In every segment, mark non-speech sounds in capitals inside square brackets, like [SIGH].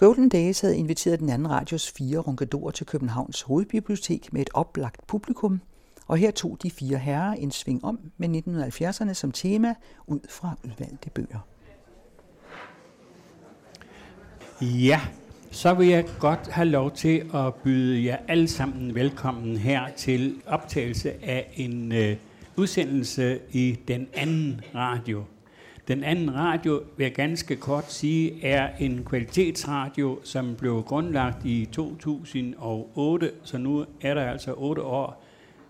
Golden Days havde inviteret den anden radios fire ronkedorer til Københavns hovedbibliotek med et oplagt publikum, og her tog de fire herrer en sving om med 1970'erne som tema ud fra udvalgte bøger. Ja, så vil jeg godt have lov til at byde jer alle sammen velkommen her til optagelse af en øh, udsendelse i den anden radio. Den anden radio, vil jeg ganske kort sige, er en kvalitetsradio, som blev grundlagt i 2008, så nu er der altså otte år.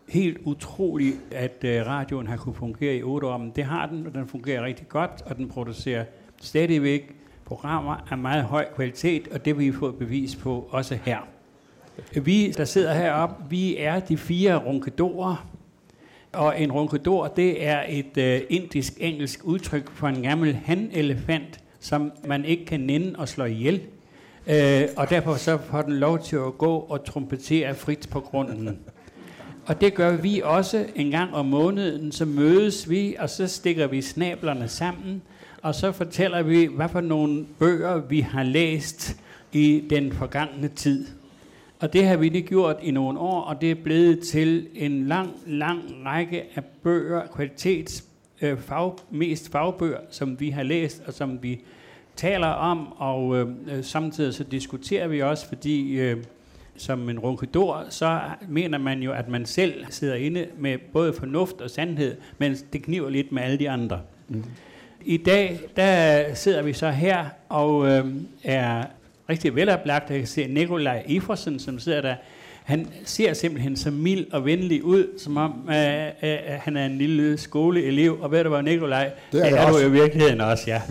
Helt utroligt, at øh, radioen har kunne fungere i otte år, men det har den, og den fungerer rigtig godt, og den producerer stadigvæk programmer af meget høj kvalitet, og det vil I få bevis på også her. Vi, der sidder heroppe, vi er de fire runkedorer, og en ronkedor, det er et øh, indisk-engelsk udtryk for en gammel hanelefant, som man ikke kan nænde og slå ihjel. Øh, og derfor så får den lov til at gå og trompetere frit på grunden. Og det gør vi også en gang om måneden, så mødes vi, og så stikker vi snablerne sammen, og så fortæller vi, hvad for nogle bøger vi har læst i den forgangne tid. Og det har vi lige gjort i nogle år, og det er blevet til en lang, lang række af bøger, kvalitets øh, fag, mest fagbøger, som vi har læst, og som vi taler om, og øh, øh samtidig så diskuterer vi også, fordi øh, som en ronkedor, så mener man jo, at man selv sidder inde med både fornuft og sandhed, mens det kniver lidt med alle de andre. Mm. I dag, der sidder vi så her og øh, er rigtig veloplagt. Jeg kan se Nikolaj Iversen, som sidder der. Han ser simpelthen så mild og venlig ud, som om øh, øh, han er en lille skoleelev. Og ved du hvad, Nikolaj? Det er, det er du i virkeligheden også, ja. [LAUGHS]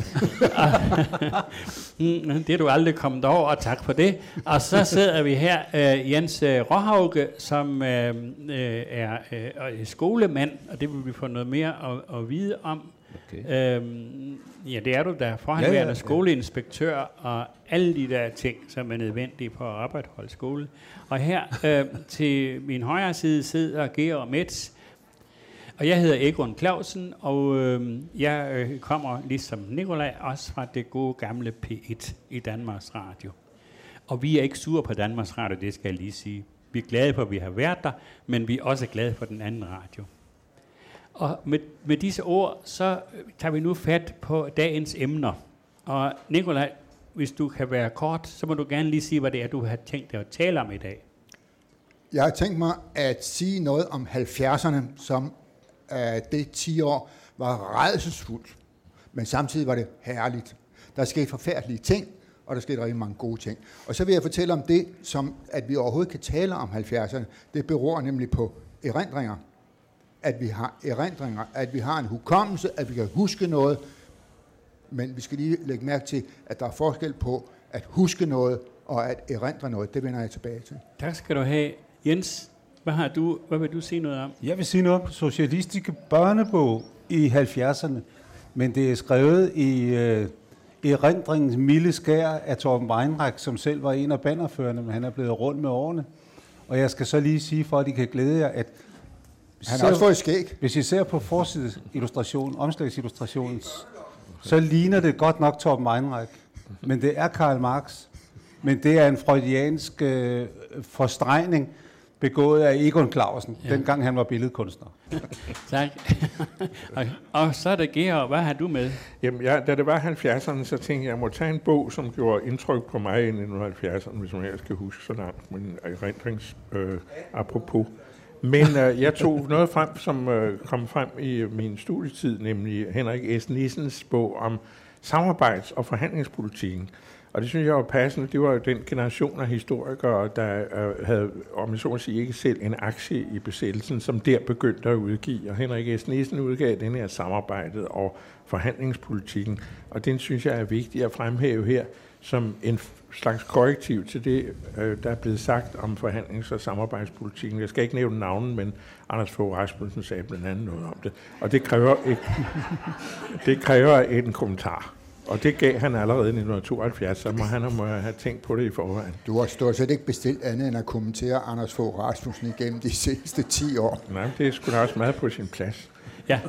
Mm, det er du aldrig kommet over, og tak for det. Og så sidder vi her, øh, Jens øh, Råhauge, som øh, øh, er øh, skolemand, og det vil vi få noget mere at, at vide om. Okay. Øhm, ja, det er du da. Forhenværende ja, ja, ja. skoleinspektør og alle de der ting, som er nødvendige for at opretholde skole. Og her øh, [LAUGHS] til min højre side sidder Georg Metz, og jeg hedder Egon Clausen, og øh, jeg øh, kommer ligesom Nikolaj også fra det gode gamle P1 i Danmarks Radio. Og vi er ikke sure på Danmarks Radio, det skal jeg lige sige. Vi er glade for, at vi har været der, men vi er også glade for den anden radio. Og med, med disse ord, så øh, tager vi nu fat på dagens emner. Og Nikolaj, hvis du kan være kort, så må du gerne lige sige, hvad det er, du har tænkt dig at tale om i dag. Jeg har tænkt mig at sige noget om 70'erne, som uh, det 10 år var redselsfuldt, men samtidig var det herligt. Der skete forfærdelige ting, og der skete rigtig mange gode ting. Og så vil jeg fortælle om det, som at vi overhovedet kan tale om 70'erne. Det beror nemlig på erindringer at vi har erindringer, at vi har en hukommelse, at vi kan huske noget, men vi skal lige lægge mærke til, at der er forskel på at huske noget og at erindre noget. Det vender jeg tilbage til. Tak skal du have. Jens, hvad, har du, hvad vil du sige noget om? Jeg vil sige noget om socialistiske børnebog i 70'erne, men det er skrevet i øh, erindringens milde skær af Torben Weinreich, som selv var en af bannerførerne, men han er blevet rundt med årene. Og jeg skal så lige sige, for at I kan glæde jer, at han har også fået skæg. Hvis I ser på forsidsillustrationen, omslagsillustrationen, så ligner det godt nok Torben Weinreich. Men det er Karl Marx. Men det er en freudiansk øh, forstregning, begået af Egon Clausen, ja. dengang han var billedkunstner. [LAUGHS] tak. og så er det Georg, hvad har du med? Jamen, ja, da det var 70'erne, så tænkte jeg, jeg må tage en bog, som gjorde indtryk på mig i 1970'erne, hvis jeg skal huske så langt, men erindrings øh, apropos. Men øh, jeg tog noget frem, som øh, kom frem i øh, min studietid, nemlig Henrik S. Nissens bog om samarbejds- og forhandlingspolitikken. Og det synes jeg var passende. Det var jo den generation af historikere, der øh, havde, om jeg så må sige, ikke selv en aktie i besættelsen, som der begyndte at udgive. Og Henrik S. Nissen udgav den her samarbejdet og forhandlingspolitikken. Og den synes jeg er vigtig at fremhæve her som en slags korrektiv til det, øh, der er blevet sagt om forhandlings- og samarbejdspolitikken. Jeg skal ikke nævne navnen, men Anders Fogh Rasmussen sagde blandt andet noget om det. Og det kræver, et, [LAUGHS] det kræver en kommentar. Og det gav han allerede i 1972, så må han må have tænkt på det i forvejen. Du har stort set ikke bestilt andet end at kommentere Anders Fogh Rasmussen igennem de sidste 10 år. Nej, det er sgu da også meget på sin plads. Ja.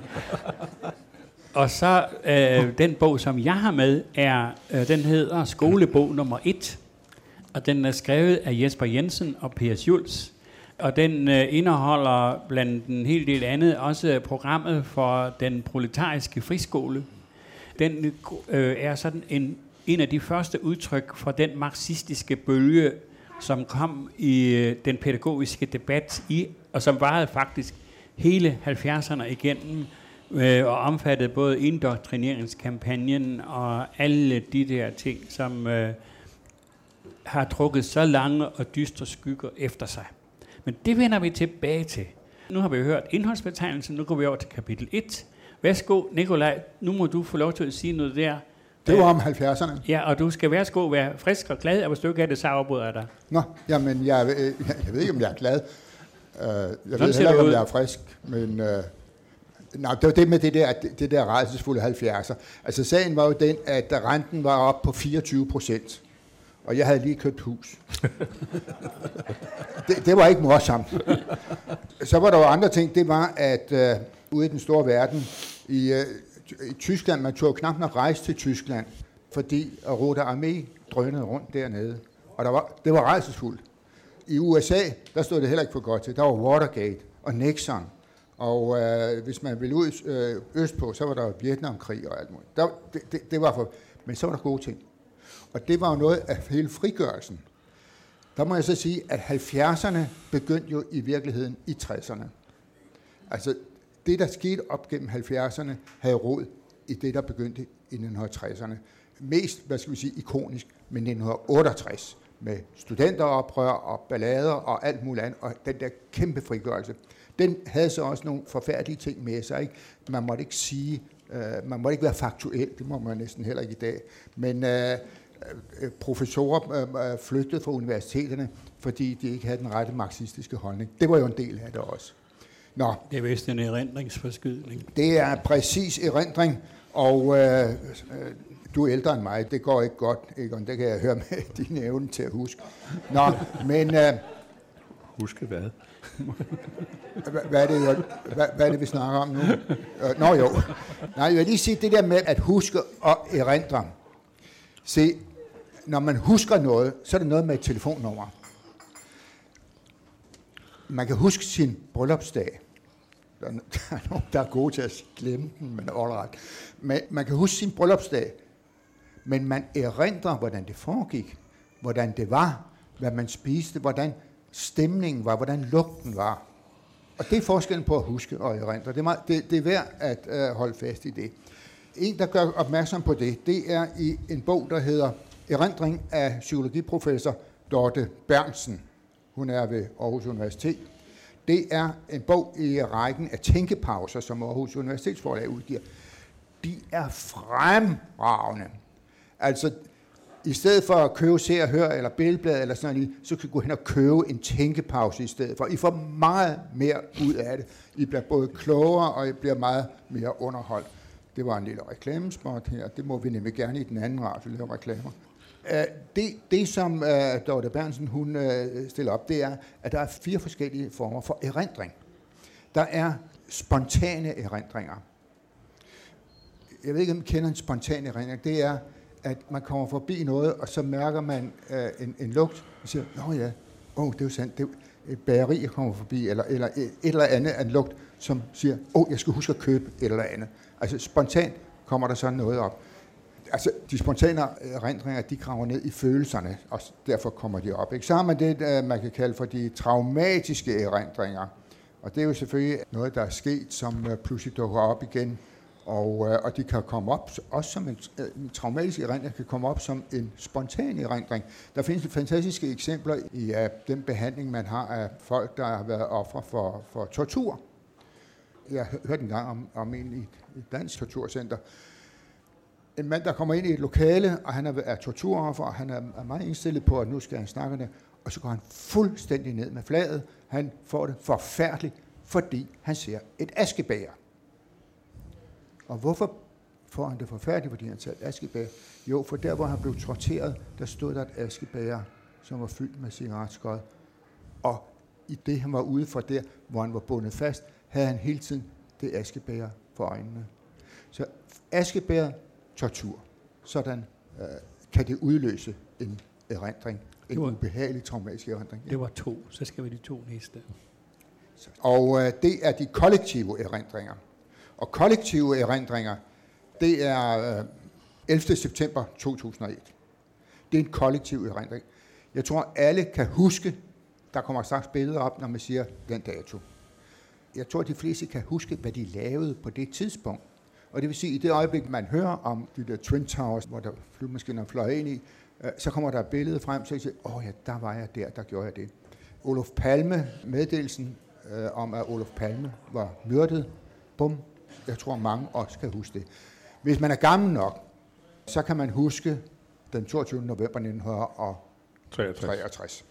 Og så øh, den bog, som jeg har med, er øh, den hedder Skolebog nummer 1. Og den er skrevet af Jesper Jensen og Per Schulz. Og den øh, indeholder blandt en hel del andet også programmet for den proletariske friskole. Den øh, er sådan en, en af de første udtryk for den marxistiske bølge, som kom i øh, den pædagogiske debat i, og som varede faktisk hele 70'erne igennem, øh, og omfattede både indoktrineringskampagnen og alle de der ting, som øh, har trukket så lange og dystre skygger efter sig. Men det vender vi tilbage til. Nu har vi hørt indholdsbetegnelsen, nu går vi over til kapitel 1. Værsgo, Nikolaj, nu må du få lov til at sige noget der. Det var om 70'erne. Ja, og du skal værsgo være frisk og glad, og hvis du ikke er det, så afbryder jeg dig. Nå, jamen, jeg, øh, jeg ved ikke, om jeg er glad. Uh, jeg Sådan ved heller ikke, om jeg er frisk, men... Uh, nej, det var det med det der, det, der rejsesfulde 70'er. Altså, sagen var jo den, at renten var op på 24 procent, og jeg havde lige købt hus. [LAUGHS] det, det var ikke morsomt. Så var der jo andre ting. Det var, at uh, ude i den store verden, i, uh, i Tyskland, man tog knap nok rejse til Tyskland, fordi Rote Armé drønede rundt dernede. Og der var, det var rejsesfuldt. I USA, der stod det heller ikke for godt til. Der var Watergate og Nixon. Og øh, hvis man ville ud øh, østpå, så var der Vietnamkrig og alt muligt. Der, det, det, det var for, men så var der gode ting. Og det var jo noget af hele frigørelsen. Der må jeg så sige, at 70'erne begyndte jo i virkeligheden i 60'erne. Altså, det der skete op gennem 70'erne, havde rod i det, der begyndte i 1960'erne. Mest, hvad skal vi sige, ikonisk med 1968, med studenteroprør og ballader og alt muligt andet, og den der kæmpe frigørelse. Den havde så også nogle forfærdelige ting med sig. Ikke? Man måtte ikke sige, øh, man måtte ikke være faktuel, det må man næsten heller ikke i dag, men øh, øh, professorer øh, øh, flygtede fra universiteterne, fordi de ikke havde den rette marxistiske holdning. Det var jo en del af det også. Nå, Det er vist en erindringsforskydning. det er præcis erindring, og øh, øh, du er ældre end mig, det går ikke godt, Egon, det kan jeg høre med [LAUGHS] din evne til at huske. Nå, men øh, Huske hvad? [LAUGHS] hvad, er det, jeg- hvad, hvad er det, vi snakker om nu? Øh, nå jo. Nej, jeg vil lige sige det der med at huske og erindre. Se, når man husker noget, så er det noget med et telefonnummer. Man kan huske sin bryllupsdag. Der er, [LAUGHS] der er nogen, der er gode til at glemme den, men all right. Men man kan huske sin bryllupsdag, men man erindrer, hvordan det foregik, hvordan det var, hvad man spiste, hvordan stemningen var, hvordan lugten var. Og det er forskellen på at huske og erindre. Det er, meget, det, det er værd at øh, holde fast i det. En, der gør opmærksom på det, det er i en bog, der hedder Erindring af psykologiprofessor Dorte Bernsen. Hun er ved Aarhus Universitet. Det er en bog i rækken af tænkepauser, som Aarhus Universitetsforlag udgiver. De er fremragende. Altså, i stedet for at købe Se og Hør eller Billedblad eller sådan noget, så kan I gå hen og købe en tænkepause i stedet for. I får meget mere ud af det. I bliver både klogere, og I bliver meget mere underholdt. Det var en lille reklamespot her. Det må vi nemlig gerne i den anden radio lave reklamer. Øh, det, det, som uh, Dorte Bernsen hun, uh, stiller op, det er, at der er fire forskellige former for erindring. Der er spontane erindringer. Jeg ved ikke, om I kender en spontan erindring. Det er, at man kommer forbi noget, og så mærker man øh, en, en lugt, og siger, nå ja, åh, det er jo sandt, det er et bageri, jeg kommer forbi, eller, eller et, et eller andet en lugt, som siger, åh, jeg skal huske at købe et eller andet. Altså spontant kommer der sådan noget op. Altså, de spontane erindringer, de graver ned i følelserne, og derfor kommer de op. Ikke? Så har man det, øh, man kan kalde for de traumatiske erindringer. Og det er jo selvfølgelig noget, der er sket, som øh, pludselig dukker op igen, og, øh, og de kan komme op, også som en, øh, en traumatisk erindring, kan komme op som en spontan erindring. Der findes fantastiske eksempler i uh, den behandling, man har af folk, der har været ofre for, for tortur. Jeg hørte en gang om, om en i et dansk torturcenter. En mand, der kommer ind i et lokale, og han er, er torturoffer, og han er, er meget indstillet på, at nu skal han snakke det, og så går han fuldstændig ned med fladet. Han får det forfærdeligt, fordi han ser et askebæger. Og hvorfor får han det forfærdeligt, fordi han tager et askebager? Jo, for der, hvor han blev torteret, der stod der et askebager, som var fyldt med cigaretskod. Og i det, han var ude fra der, hvor han var bundet fast, havde han hele tiden det askebager for øjnene. Så askebær, tortur. Sådan øh, kan det udløse en erindring. En Det var- ubehagelig traumatisk erindring. Det var to. Så skal vi de to næste. Og øh, det er de kollektive erindringer. Og kollektive erindringer, det er øh, 11. september 2001. Det er en kollektiv erindring. Jeg tror, alle kan huske, der kommer straks billeder op, når man siger den dato. Jeg tror, de fleste kan huske, hvad de lavede på det tidspunkt. Og det vil sige, at i det øjeblik, man hører om de der Twin Towers, hvor der flymaskiner fløj ind i, øh, så kommer der et billede frem, så jeg siger, åh ja, der var jeg der, der gjorde jeg det. Olof Palme, meddelelsen øh, om, at Olof Palme var myrdet, bum, jeg tror mange også kan huske det. Hvis man er gammel nok, så kan man huske den 22. november 1963. 63.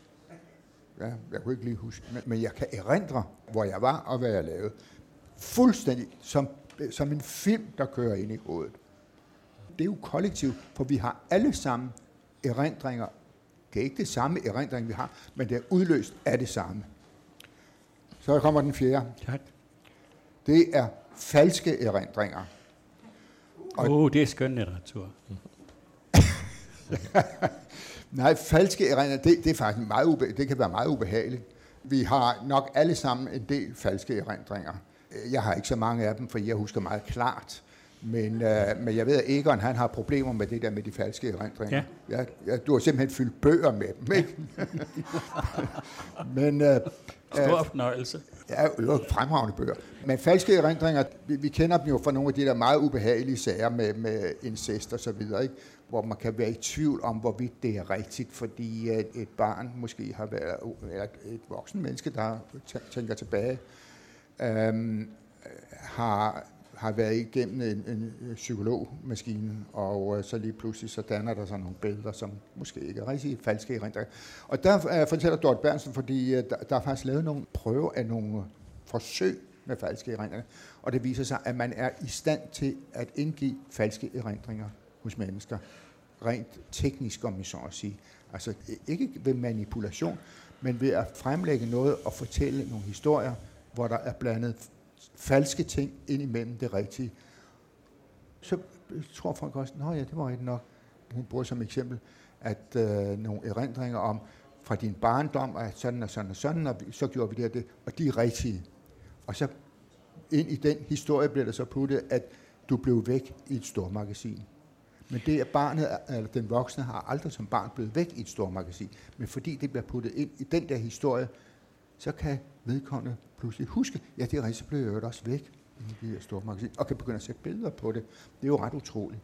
Ja, jeg kunne ikke lige huske, men, men jeg kan erindre, hvor jeg var og hvad jeg lavede. Fuldstændig som, som en film, der kører ind i hovedet. Det er jo kollektivt, for vi har alle sammen erindringer. Det er ikke det samme erindring, vi har, men det er udløst af det samme. Så kommer den fjerde. Tak. Det er falske erindringer. Åh, oh, det er skønlitteratur. [LAUGHS] Nej, falske erindringer, det, det er faktisk meget ube, det kan være meget ubehageligt. Vi har nok alle sammen en del falske erindringer. Jeg har ikke så mange af dem, for jeg husker meget klart. Men, øh, men jeg ved, at Egon han har problemer med det der med de falske erindringer. Ja. Jeg, jeg, du har simpelthen fyldt bøger med dem, ikke? [LAUGHS] men øh, Stor fornøjelse. Ja, øvrigt fremragende bøger. Men falske erindringer, vi, vi kender dem jo fra nogle af de der meget ubehagelige sager med, med incest og så videre, ikke? hvor man kan være i tvivl om, hvorvidt det er rigtigt, fordi et, et barn måske har været, eller et voksen menneske, der tæ- tænker tilbage, øhm, har, har været igennem en, en psykologmaskine, og øh, så lige pludselig så danner der sig nogle billeder, som måske ikke er rigtig falske erindringer. Og der øh, fortæller Dorte Bernsen, fordi øh, der, der er faktisk lavet nogle prøver af nogle forsøg med falske erindringer, og det viser sig, at man er i stand til at indgive falske erindringer hos mennesker, rent teknisk, om jeg så at sige. Altså ikke ved manipulation, men ved at fremlægge noget og fortælle nogle historier, hvor der er blandet falske ting ind imellem det rigtige. Så tror folk også, at ja, det var ikke nok. Hun bruger som eksempel, at øh, nogle erindringer om fra din barndom, at sådan og sådan og sådan, og så gjorde vi det og det, og de er rigtige. Og så ind i den historie bliver der så puttet, at du blev væk i et stormagasin. Men det er barnet, eller den voksne, har aldrig som barn blevet væk i et stormagasin. Men fordi det bliver puttet ind i den der historie, så kan vedkommende pludselig huske, ja, det er rigtigt, så blev jeg også væk i det her stormagasin, og kan begynde at sætte billeder på det. Det er jo ret utroligt.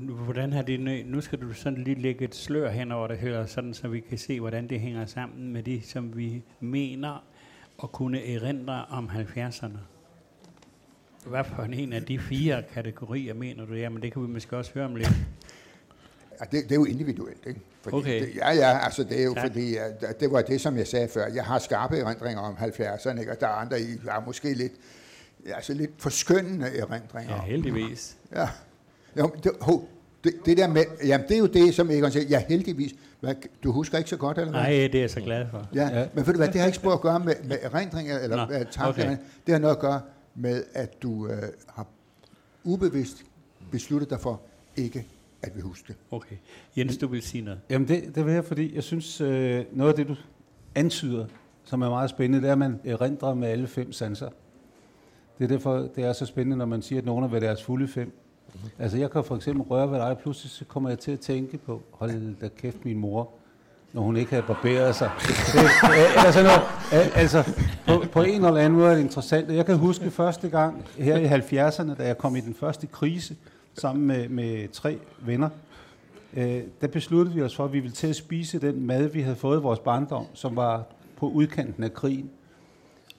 Nu- Hvordan har det, nu- nu skal du sådan lige lægge et slør hen over det her, sådan så vi kan se, hvordan det hænger sammen med det, som vi mener at kunne erindre om 70'erne. Hvad for en af de fire kategorier mener du? Jamen det kan vi måske også høre om lidt. [LAUGHS] Ja, det, det er jo individuelt, ikke? Fordi Okay. Det, ja, ja, altså det er jo Tak. fordi, at det var det, som jeg sagde før. Jeg har skarpe erindringer om 70'erne, ikke? og der er andre, I har måske lidt, ja, altså lidt forskyndende erindringer. Ja, heldigvis. Ja. Jo, det, ho, det, det der med, jamen det er jo det, som Egon siger, ja heldigvis, hvad, du husker ikke så godt, eller hvad? Nej, det er jeg så glad for. Ja, Ja. ja. men ved du hvad, det har ikke spor at gøre med, med erindringer eller Nå, Nå, tanker. Okay. Det har noget at gøre med, at du øh, har ubevidst besluttet dig for ikke at vil huske det. Okay. Jens, du vil sige noget. Jamen det, det vil jeg, fordi jeg synes, øh, noget af det, du antyder, som er meget spændende, det er, at man erindrer med alle fem sanser. Det er derfor, det er så spændende, når man siger, at nogen er ved deres fulde fem. Mm-hmm. Altså jeg kan for eksempel røre ved dig, og pludselig så kommer jeg til at tænke på, hold da kæft min mor, når hun ikke havde barberet sig. Det, øh, altså, noget, altså på, på en eller anden måde er det interessant. Jeg kan huske første gang her i 70'erne, da jeg kom i den første krise, sammen med, med tre venner, øh, der besluttede vi os for, at vi ville til at spise den mad, vi havde fået i vores barndom, som var på udkanten af krigen.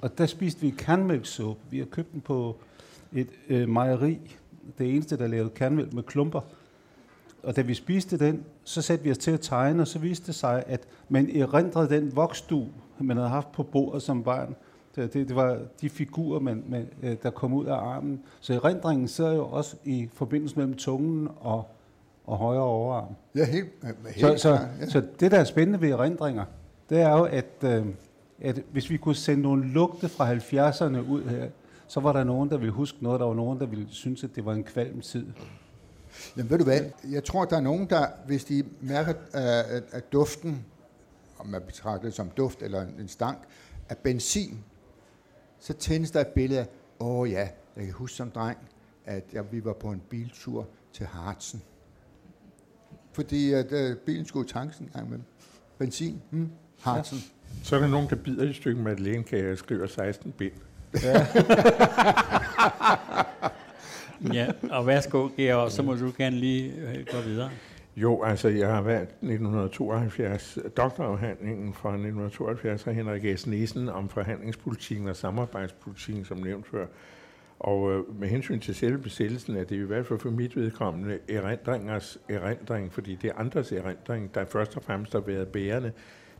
Og der spiste vi kernmælksuppe. Vi har købt den på et øh, mejeri. Det eneste, der lavede kernmælk med klumper. Og da vi spiste den, så satte vi os til at tegne, og så viste det sig, at man erindrede den voksdu, man havde haft på bordet som barn. Det, det, det var de figurer, man, man, øh, der kom ud af armen. Så erindringen sidder jo også i forbindelse mellem tungen og, og højre overarm. Ja, helt, øh, helt Så, så, ja. så det, der er spændende ved erindringer, det er jo, at, øh, at hvis vi kunne sende nogle lugte fra 70'erne ud her, så var der nogen, der ville huske noget, der var nogen, der ville synes, at det var en kvalm tid. Jamen ved du hvad, jeg tror, der er nogen, der, hvis de mærker, at, at duften, om man betragter det som duft eller en stank, af benzin, så tændes der et billede af, åh oh ja, jeg kan huske som dreng, at jeg, vi var på en biltur til Hartsen. Fordi at, uh, bilen skulle tankes en gang med benzin, hmm, Hartsen. Ja. Så er der nogen, der bider et stykke madeleine og skriver 16 bind. Ja. [LAUGHS] ja, og værsgo, Georg, så må du gerne lige øh, gå videre. Jo, altså jeg har valgt 1972, øh, doktorafhandlingen fra 1972 af Henrik S. Nielsen om forhandlingspolitikken og samarbejdspolitikken, som nævnt før. Og øh, med hensyn til selve besættelsen er det i hvert fald for mit vedkommende erindringers erindring, fordi det er andres erindring, der først og fremmest har været bærende,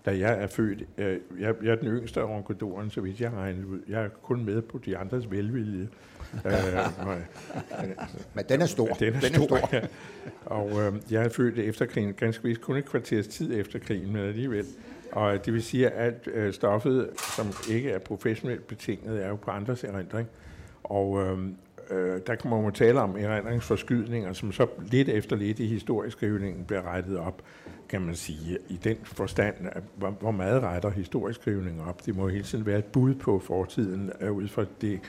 da jeg er født. Øh, jeg, jeg er den yngste af ronkodoren, så vidt jeg regnet ud. Jeg er kun med på de andres velvilje. øh, Men den er stor. Den er, den er stor, ja. Og øh, jeg er født efter krigen, ganske vist kun et kvarters tid efter krigen, men alligevel. Og det vil sige, at alt øh, stoffet, som ikke er professionelt betinget, er jo på andres erindring. Og øh, øh, der kan man jo tale om erindringsforskydninger, som så lidt efter lidt i historieskrivningen bliver rettet op, kan man sige, i den forstand, at hvor, hvor meget retter historieskrivningen op. Det må hele tiden være et bud på fortiden, øh, ud fra det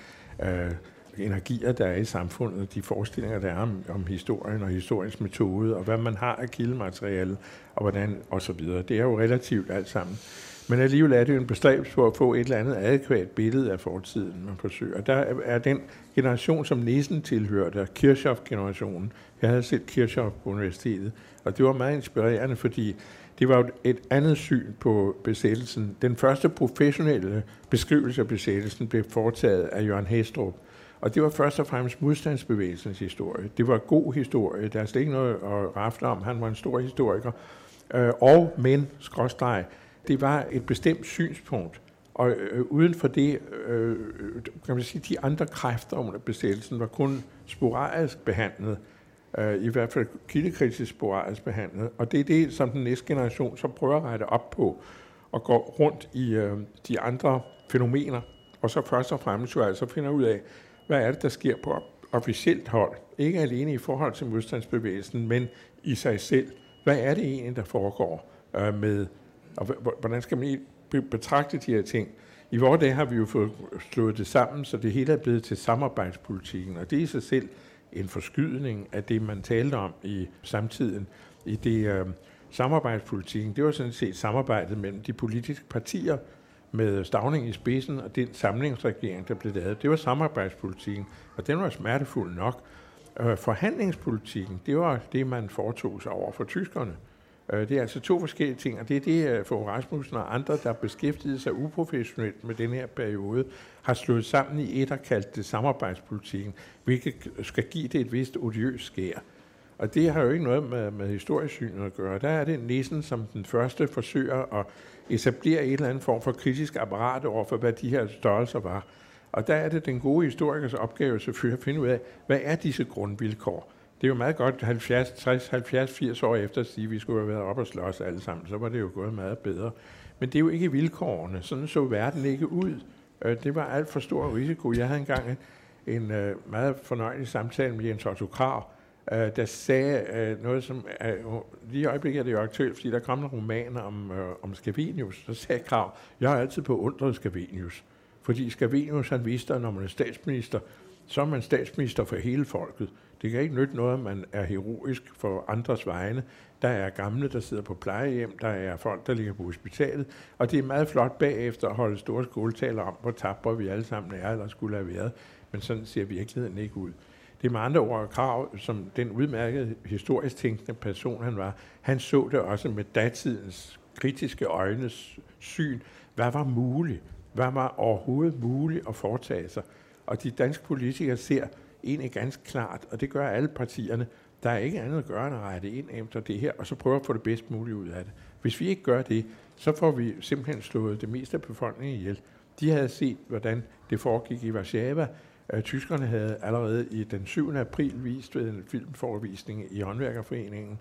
øh, energier, der er i samfundet, de forestillinger, der er om, om historien og historiens metode, og hvad man har af kildemateriale, og hvordan, og så videre. Det er jo relativt alt sammen. Men alligevel er det jo en bestræbelse på at få et eller andet adekvat billede af fortiden, man forsøger. Der er den generation, som Nissen tilhørte, Kirchhoff-generationen. Jeg havde set Kirchhoff på universitetet, og det var meget inspirerende, fordi det var et andet syn på besættelsen. Den første professionelle beskrivelse af besættelsen blev foretaget af Jørgen Hestrup, og det var først og fremmest modstandsbevægelsens historie. Det var god historie, der er slet ikke noget at rafte om. Han var en stor historiker. Øh, og men, skråstreg, det var et bestemt synspunkt. Og øh, uden for det, øh, kan man sige, de andre kræfter under besættelsen var kun sporadisk behandlet. Øh, I hvert fald kildekritisk sporadisk behandlet. Og det er det, som den næste generation så prøver at rette op på og gå rundt i øh, de andre fænomener. Og så først og fremmest jo altså finder ud af, hvad er det, der sker på officielt hold. Ikke alene i forhold til modstandsbevægelsen, men i sig selv. Hvad er det egentlig, der foregår øh, med og hvordan skal man betragte de her ting? I vores dage har vi jo fået slået det sammen, så det hele er blevet til samarbejdspolitikken, og det er i sig selv en forskydning af det, man talte om i samtiden. I det øh, samarbejdspolitikken, det var sådan set samarbejdet mellem de politiske partier med Stavning i spidsen og den samlingsregering, der blev lavet. Det var samarbejdspolitikken, og den var smertefuld nok. Øh, forhandlingspolitikken, det var det, man foretog sig over for tyskerne. Øh, det er altså to forskellige ting, og det er det, øh, for Rasmussen og andre, der beskæftigede sig uprofessionelt med den her periode, har slået sammen i et og kaldt det samarbejdspolitikken, hvilket skal give det et vist odiøst skær. Og det har jo ikke noget med, med historiesynet at gøre. Der er det næsten som den første forsøger at etablere et eller andet form for kritisk apparat over for, hvad de her størrelser var. Og der er det den gode historikers opgave selvfølgelig at finde ud af, hvad er disse grundvilkår? Det er jo meget godt 70, 60, 70, 80 år efter at sige, at vi skulle have været op og slås alle sammen, så var det jo gået meget bedre. Men det er jo ikke vilkårene. Sådan så verden ikke ud. Øh, det var alt for stor risiko. Jeg havde engang en øh, meget fornøjelig samtale med Jens Otto Krav, øh, der sagde noget, som lige i øjeblikket er det jo aktuelt, fordi der kom en roman om, om Scavenius. Så sagde Krav, jeg har altid beundret Scavenius. Fordi Scavenius, han vidste, at når man er statsminister, så er man statsminister for hele folket. Det kan ikke nytte noget, at man er heroisk for andres vegne. Der er gamle, der sidder på plejehjem, der er folk, der ligger på hospitalet, og det er meget flot bagefter at holde store skoletaler om, hvor tabre vi alle sammen er, eller skulle have været. Men sådan ser virkeligheden ikke ud. Det er med andre ord krav, som den udmærkede historisk tænkende person han var. Han så det også med datidens kritiske øjnes syn. Hvad var muligt? Hvad var overhovedet muligt at foretage sig? Og de danske politikere ser egentlig ganske klart, og det gør alle partierne, der er ikke andet at gøre end at rette ind efter det her, og så prøve at få det bedst muligt ud af det. Hvis vi ikke gør det, så får vi simpelthen slået det meste af befolkningen ihjel. De havde set, hvordan det foregik i Warszawa. Øh, tyskerne havde allerede i den 7. april vist ved en filmforvisning i håndværkerforeningen,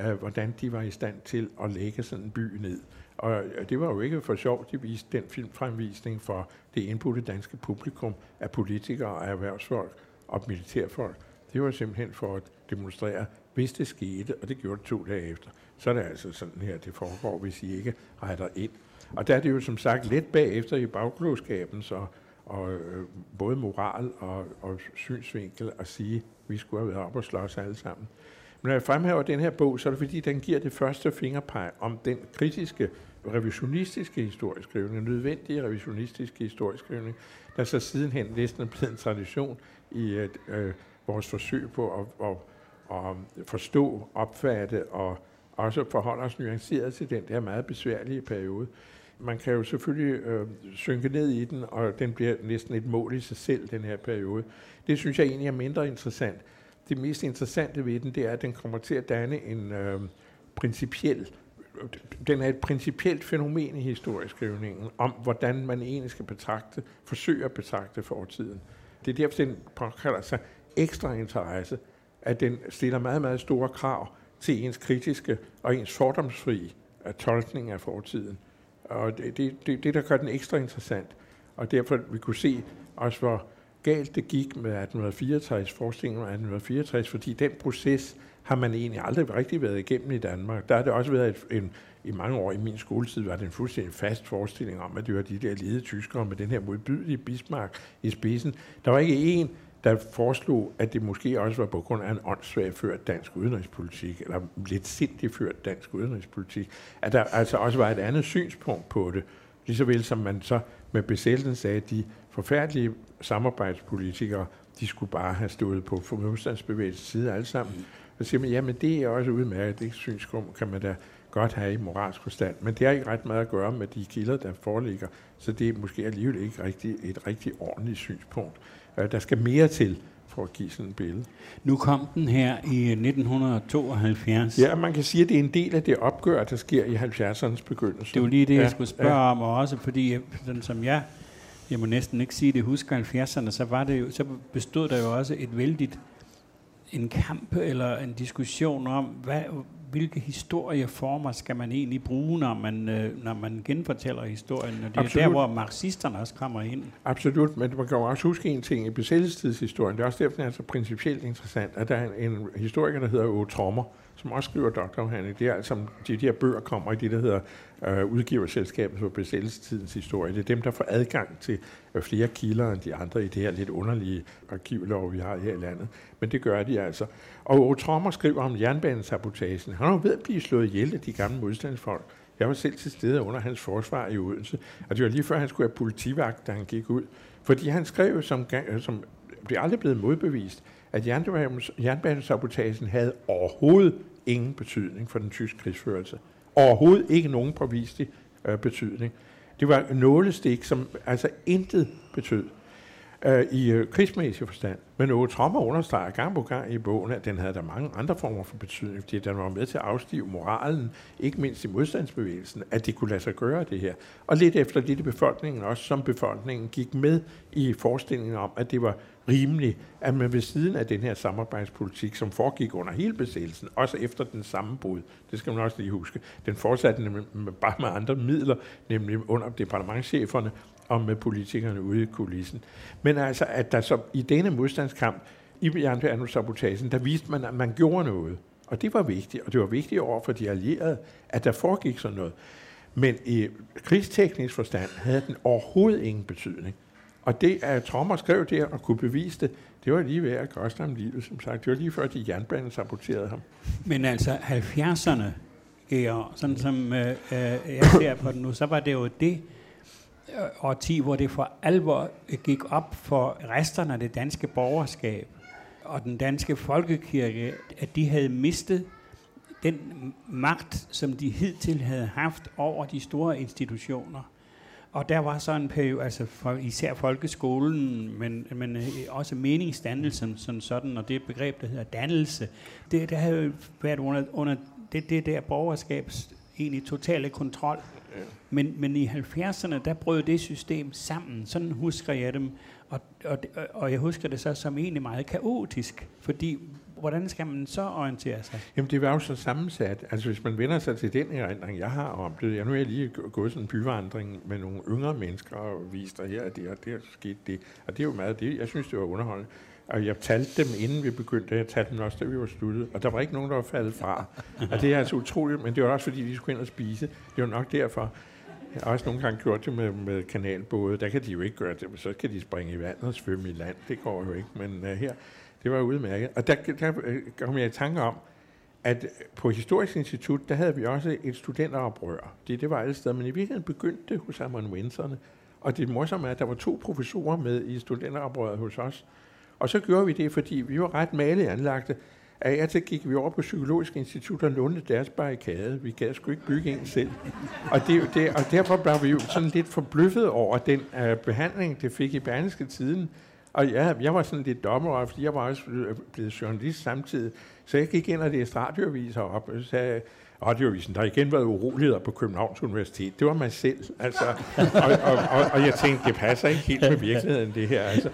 øh, hvordan de var i stand til at lægge sådan en by ned. Og øh, det var jo ikke for sjovt, de viste den filmfremvisning for det indbudte danske publikum af politikere og erhvervsfolk og militærfolk. Det var simpelthen for at demonstrere, hvis det skete, og det gjorde det to dage efter, så er det altså sådan her, det foregår, hvis I ikke retter ind. Og der er det jo som sagt lidt bagefter i bagklodskaben, så og øh, både moral og, og synsvinkel at sige, at vi skulle have været op og slås alle sammen. Men når jeg fremhæver den her bog, så er det fordi, den giver det første fingerpeg om den kritiske, revisionistiske historieskrivning, nødvendige revisionistiske historieskrivning, der så sidenhen næsten er blevet en tradition i et, øh, vores forsøg på at, at, at forstå, opfatte og også forholde os nuanceret til den der meget besværlige periode man kan jo selvfølgelig øh, synke ned i den, og den bliver næsten et mål i sig selv, den her periode. Det synes jeg egentlig er mindre interessant. Det mest interessante ved den, det er, at den kommer til at danne en øh, principiel den er et principielt fænomen i historieskrivningen om, hvordan man egentlig skal betragte, forsøge at betragte fortiden. Det er derfor, den påkalder sig ekstra interesse, at den stiller meget, meget store krav til ens kritiske og ens fordomsfri øh, tolkning af fortiden. Og det, det, det, det, der gør den ekstra interessant. Og derfor vi kunne se også, hvor galt det gik med 1864, forskningen om 1864, fordi den proces har man egentlig aldrig rigtig været igennem i Danmark. Der har det også været et, en, i mange år i min skoletid, var det en fuldstændig fast forestilling om, at det var de der lede tyskere med den her modbydelige Bismarck i spidsen. Der var ikke en, der foreslog, at det måske også var på grund af en åndssvag ført dansk udenrigspolitik, eller lidt sindig ført dansk udenrigspolitik, at der altså også var et andet synspunkt på det, lige så vel som man så med besættelsen sagde, at de forfærdelige samarbejdspolitikere, de skulle bare have stået på modstandsbevægelsens side alle sammen. Så siger man, jamen det er også udmærket, det synspunkt kan man da godt have i moralsk forstand, men det har ikke ret meget at gøre med de kilder, der foreligger, så det er måske alligevel ikke rigtig, et rigtig ordentligt synspunkt. Øh, der skal mere til for at give sådan et billede. Nu kom den her i 1972. Ja, man kan sige, at det er en del af det opgør, der sker i 70'ernes begyndelse. Det var lige det, jeg ja, skulle spørge ja. om, og også fordi, sådan som jeg, jeg må næsten ikke sige det, husker 70'erne, så, var det jo, så bestod der jo også et vældigt en kamp eller en diskussion om, hvad, hvilke historieformer skal man egentlig bruge, når man, øh, når man genfortæller historien? Og det er Absolut. der, hvor marxisterne også kommer ind. Absolut, men man kan jo også huske en ting i besættelsestidshistorien. Det er også derfor, den er så principielt interessant, at der er en, en historiker, der hedder Åge Trommer, som også skriver doktorafhandling. Det er altså, de, de her bøger kommer i det, der hedder øh, udgiverselskabet for besættelsestidens historie. Det er dem, der får adgang til øh, flere kilder end de andre i det her lidt underlige arkivlov, vi har her i landet. Men det gør de altså. Og Otrommer skriver om jernbanesabotagen. Han var ved at blive slået ihjel af de gamle modstandsfolk. Jeg var selv til stede under hans forsvar i Odense, og det var lige før, han skulle have politivagt, da han gik ud. Fordi han skrev, som, øh, som blev aldrig blevet modbevist, at jernbanesabotagen havde overhovedet ingen betydning for den tyske krigsførelse. Overhovedet ikke nogen påviselig øh, betydning. Det var nålestik, som altså intet betød øh, i øh, krigsmæssig forstand. Men Ove Trommer understreger gang på gang i bogen, at den havde der mange andre former for betydning, fordi den var med til at afstive moralen, ikke mindst i modstandsbevægelsen, at det kunne lade sig gøre det her. Og lidt efter det, befolkningen også, som befolkningen gik med i forestillingen om, at det var rimeligt, at man ved siden af den her samarbejdspolitik, som foregik under hele besættelsen, også efter den sammenbrud, det skal man også lige huske, den fortsatte nemlig bare med andre midler, nemlig under departementcheferne og med politikerne ude i kulissen. Men altså, at der så i denne modstandskamp, i jernbanesabotagen, der viste man, at man gjorde noget. Og det var vigtigt, og det var vigtigt over for de allierede, at der foregik sådan noget. Men i krigsteknisk forstand havde den overhovedet ingen betydning. Og det, at Trommer skrev der og kunne bevise det, det var lige ved at koste ham livet, som sagt. Det var lige før, de jernbanen saboterede ham. Men altså 70'erne, sådan som øh, øh, jeg ser på det nu, så var det jo det Øh, årti, hvor det for alvor gik op for resterne af det danske borgerskab og den danske folkekirke, at de havde mistet den magt, som de hidtil havde haft over de store institutioner. Og der var så en periode, altså for, især folkeskolen, men, men øh, også meningsdannelsen som sådan, og det begreb, der hedder dannelse, det, der havde været under, under det, det der borgerskabs egentlig totale kontrol. Men, men i 70'erne, der brød det system sammen. Sådan husker jeg dem. Og, og, og jeg husker det så som egentlig meget kaotisk, fordi hvordan skal man så orientere sig? Jamen, det var jo så sammensat. Altså, hvis man vender sig til den erindring, jeg har om det, jeg nu er jeg lige gået sådan en byvandring med nogle yngre mennesker og vist dig her og det, og der skete det. Og det er jo meget det, jeg synes, det var underholdende. Og jeg talte dem, inden vi begyndte. Jeg talte dem også, da vi var sluttet. Og der var ikke nogen, der var faldet fra. Og det er altså utroligt, men det var også, fordi de skulle ind og spise. Det var nok derfor. Jeg har også nogle gange gjort det med, med kanalbåde. Der kan de jo ikke gøre det, så kan de springe i vandet og svømme i land. Det går jo ikke. Men uh, her, det var udmærket. Og der, der øh, kom jeg i tanke om, at på Historisk Institut, der havde vi også et studenteroprør. Det, det var alle steder, men i virkeligheden begyndte det hos amanuenserne. Og det morsomme er, at der var to professorer med i studenteroprøret hos os. Og så gjorde vi det, fordi vi var ret maligt anlagte. Af og til gik vi over på Psykologisk Institut og lånte deres barrikade. Vi gad sgu ikke bygge en selv. Og, det, det, og derfor blev vi jo sådan lidt forbløffet over den øh, behandling, det fik i Berlingske Tiden. Og ja, jeg var sådan lidt dommer, fordi jeg var også øh, blevet journalist samtidig. Så jeg gik ind og læste radioaviser op, og sagde, radioavisen, der har igen været uroligheder på Københavns Universitet. Det var mig selv. Altså, og, og, og, og, jeg tænkte, det passer ikke helt med virkeligheden, det her. Altså.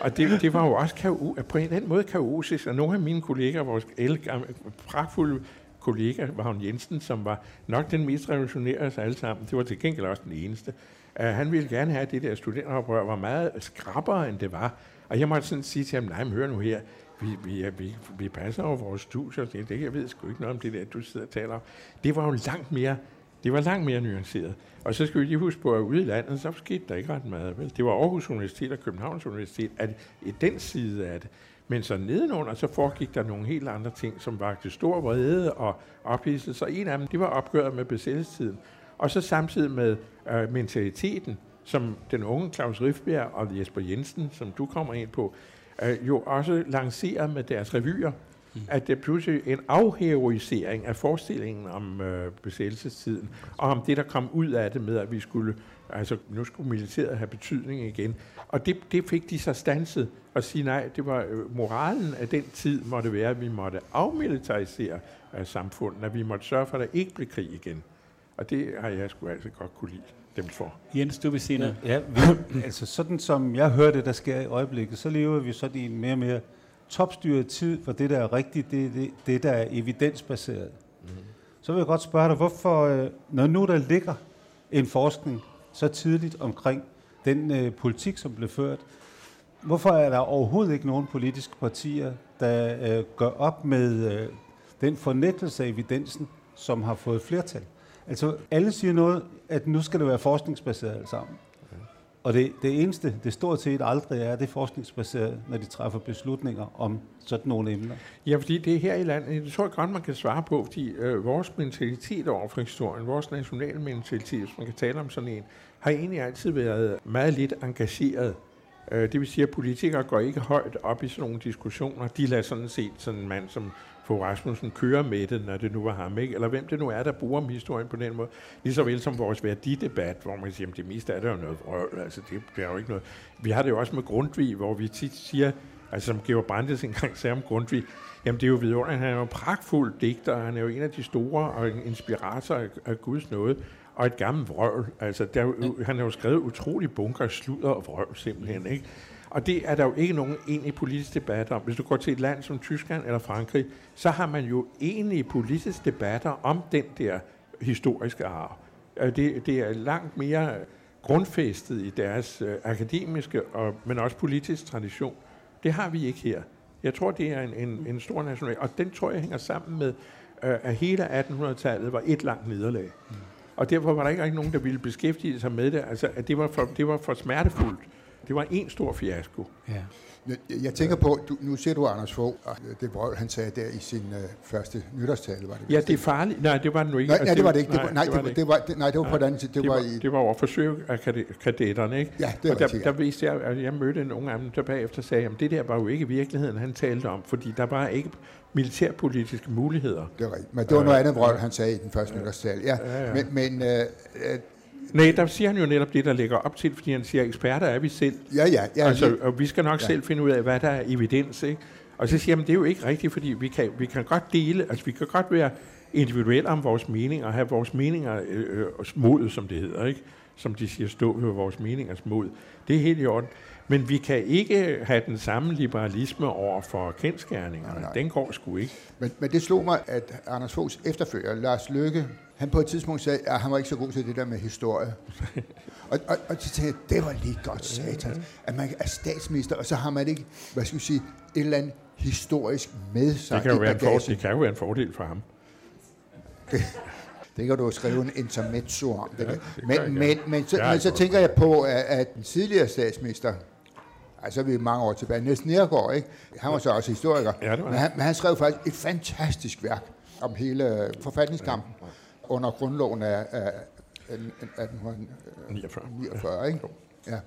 Og det, det var jo også kao, på en eller anden måde kaotisk, og nogle af mine kolleger, vores ældre, pragtfulde kollega, var hun Jensen, som var nok den mest revolutionære af os alle sammen. Det var til gengæld også den eneste. Uh, han ville gerne have, at det der studenteroprør var meget skrappere, end det var. Og jeg måtte sådan sige til ham, nej, men hør nu her, vi, vi, vi, vi passer over vores studier, det, det jeg ved sgu ikke noget om det der, du sidder og taler om. Det var jo langt mere, det var langt mere nuanceret. Og så skal vi lige huske på, at ude i landet, så skete der ikke ret meget. Vel? Det var Aarhus Universitet og Københavns Universitet, at i den side af det. Men så nedenunder, så foregik der nogle helt andre ting, som var til stor vrede og ophidselse. Så en af dem, det var opgøret med besættelsestiden. Og så samtidig med øh, mentaliteten, som den unge Claus Rifbjerg og Jesper Jensen, som du kommer ind på, øh, jo også lancerer med deres revyer, mm. at det pludselig en afheroisering af forestillingen om øh, besættelsestiden, og om det, der kom ud af det med, at vi skulle, altså nu skulle militæret have betydning igen. Og det, det fik de så stanset og sige nej, det var øh, moralen af den tid måtte være, at vi måtte afmilitarisere øh, samfundet, at vi måtte sørge for, at der ikke blev krig igen. Og det har jeg sgu altid godt kunne lide dem for. Jens, du vil sige noget? Ja, vi, [COUGHS] altså sådan som jeg hører det, der sker i øjeblikket, så lever vi sådan i en mere og mere topstyret tid, hvor det, der er rigtigt, det er det, det, der er evidensbaseret. Mm. Så vil jeg godt spørge dig, hvorfor, øh, når nu der ligger en forskning så tidligt omkring den øh, politik, som blev ført, hvorfor er der overhovedet ikke nogen politiske partier, der øh, gør op med øh, den fornægtelse af evidensen, som har fået flertal? Altså, alle siger noget, at nu skal det være forskningsbaseret alt sammen. Og det, det eneste, det stort set aldrig er, det er forskningsbaseret, når de træffer beslutninger om sådan nogle emner. Ja, fordi det er her i landet, det tror jeg godt, man kan svare på, fordi øh, vores mentalitet over for historien, vores nationale mentalitet, hvis man kan tale om sådan en, har egentlig altid været meget lidt engageret. Øh, det vil sige, at politikere går ikke højt op i sådan nogle diskussioner. De lader sådan set sådan en mand som Fogh Rasmussen kører med det, når det nu var ham, ikke? eller hvem det nu er, der bruger historien på den måde. Lige vel som vores værdidebat, hvor man siger, at det meste er der jo noget vrøvl, altså det, det er jo ikke noget. Vi har det jo også med Grundtvig, hvor vi tit siger, altså som Georg Brandes engang sagde om Grundtvig, jamen det er jo vidunderligt, han er jo en pragtfuld digter, han er jo en af de store og en inspirator af, af Guds nåde, og et gammelt vrøvl. Altså, der, han har jo skrevet utrolig bunker sludder og vrøvl simpelthen, ikke? Og det er der jo ikke nogen egentlig politisk debat om. Hvis du går til et land som Tyskland eller Frankrig, så har man jo egentlig politiske debatter om den der historiske arv. Øh, det, det er langt mere grundfæstet i deres øh, akademiske, og, men også politisk tradition. Det har vi ikke her. Jeg tror, det er en, en, en stor national, og den tror jeg hænger sammen med, øh, at hele 1800-tallet var et langt nederlag. Mm. Og derfor var der ikke rigtig nogen, der ville beskæftige sig med det. Altså, at det var for, det var for smertefuldt. Det var en stor fiasko. Ja. Jeg tænker på, du, nu ser du Anders Fogh, og det brøl, han sagde der i sin uh, første nytårstale, var det? Ja, det er farligt. Nej, det var det nu ikke. Nej, altså, nej det var det ikke. Det var, nej, det, var, det, var, det, nej, det var på den anden Det, det, var, i, det var over forsøgkadetterne, ikke? Ja, det var og der, der, viste jeg, at jeg mødte nogle af dem, der bagefter sagde, at det der var jo ikke virkeligheden, han talte om, fordi der var ikke militærpolitiske muligheder. Det var rigtigt. Men det var noget andet brøl, han sagde i den første nytårstale. Ja, ja, ja. men, men uh, Nej, der siger han jo netop det, der ligger op til, fordi han siger, eksperter er vi selv. Ja, ja. ja altså, og vi skal nok ja. selv finde ud af, hvad der er evidens. Ikke? Og så siger han, det er jo ikke rigtigt, fordi vi kan, vi kan godt dele, altså vi kan godt være individuelle om vores meninger, og have vores meninger øh, øh mod, som det hedder. Ikke? som de siger, stå ved vores meningers mod. Det er helt i orden. Men vi kan ikke have den samme liberalisme over for kendskærningerne. Nej, nej. Den går sgu ikke. Men, men det slog mig, at Anders Foghs efterfølger, Lars Løkke, han på et tidspunkt sagde, at han var ikke så god til det der med historie. og, og, og så tænkte jeg, det var lige godt satan, at man er statsminister, og så har man ikke, hvad skal vi sige, et eller andet historisk med sig Det kan, jo være en fordel, det kan jo være en fordel for ham. [LAUGHS] Det kan du jo skrive en intermezzo om. Det kan. det men, men, men, så, Det men så tænker jeg på, at, at den tidligere statsminister, altså vi er mange år tilbage, Niels Nergård, ikke? han var så også historiker, Ja, det var men, han, men han skrev faktisk et fantastisk værk om hele forfatningskampen under grundloven af, af, af 1849. 49. Ikke? Ja.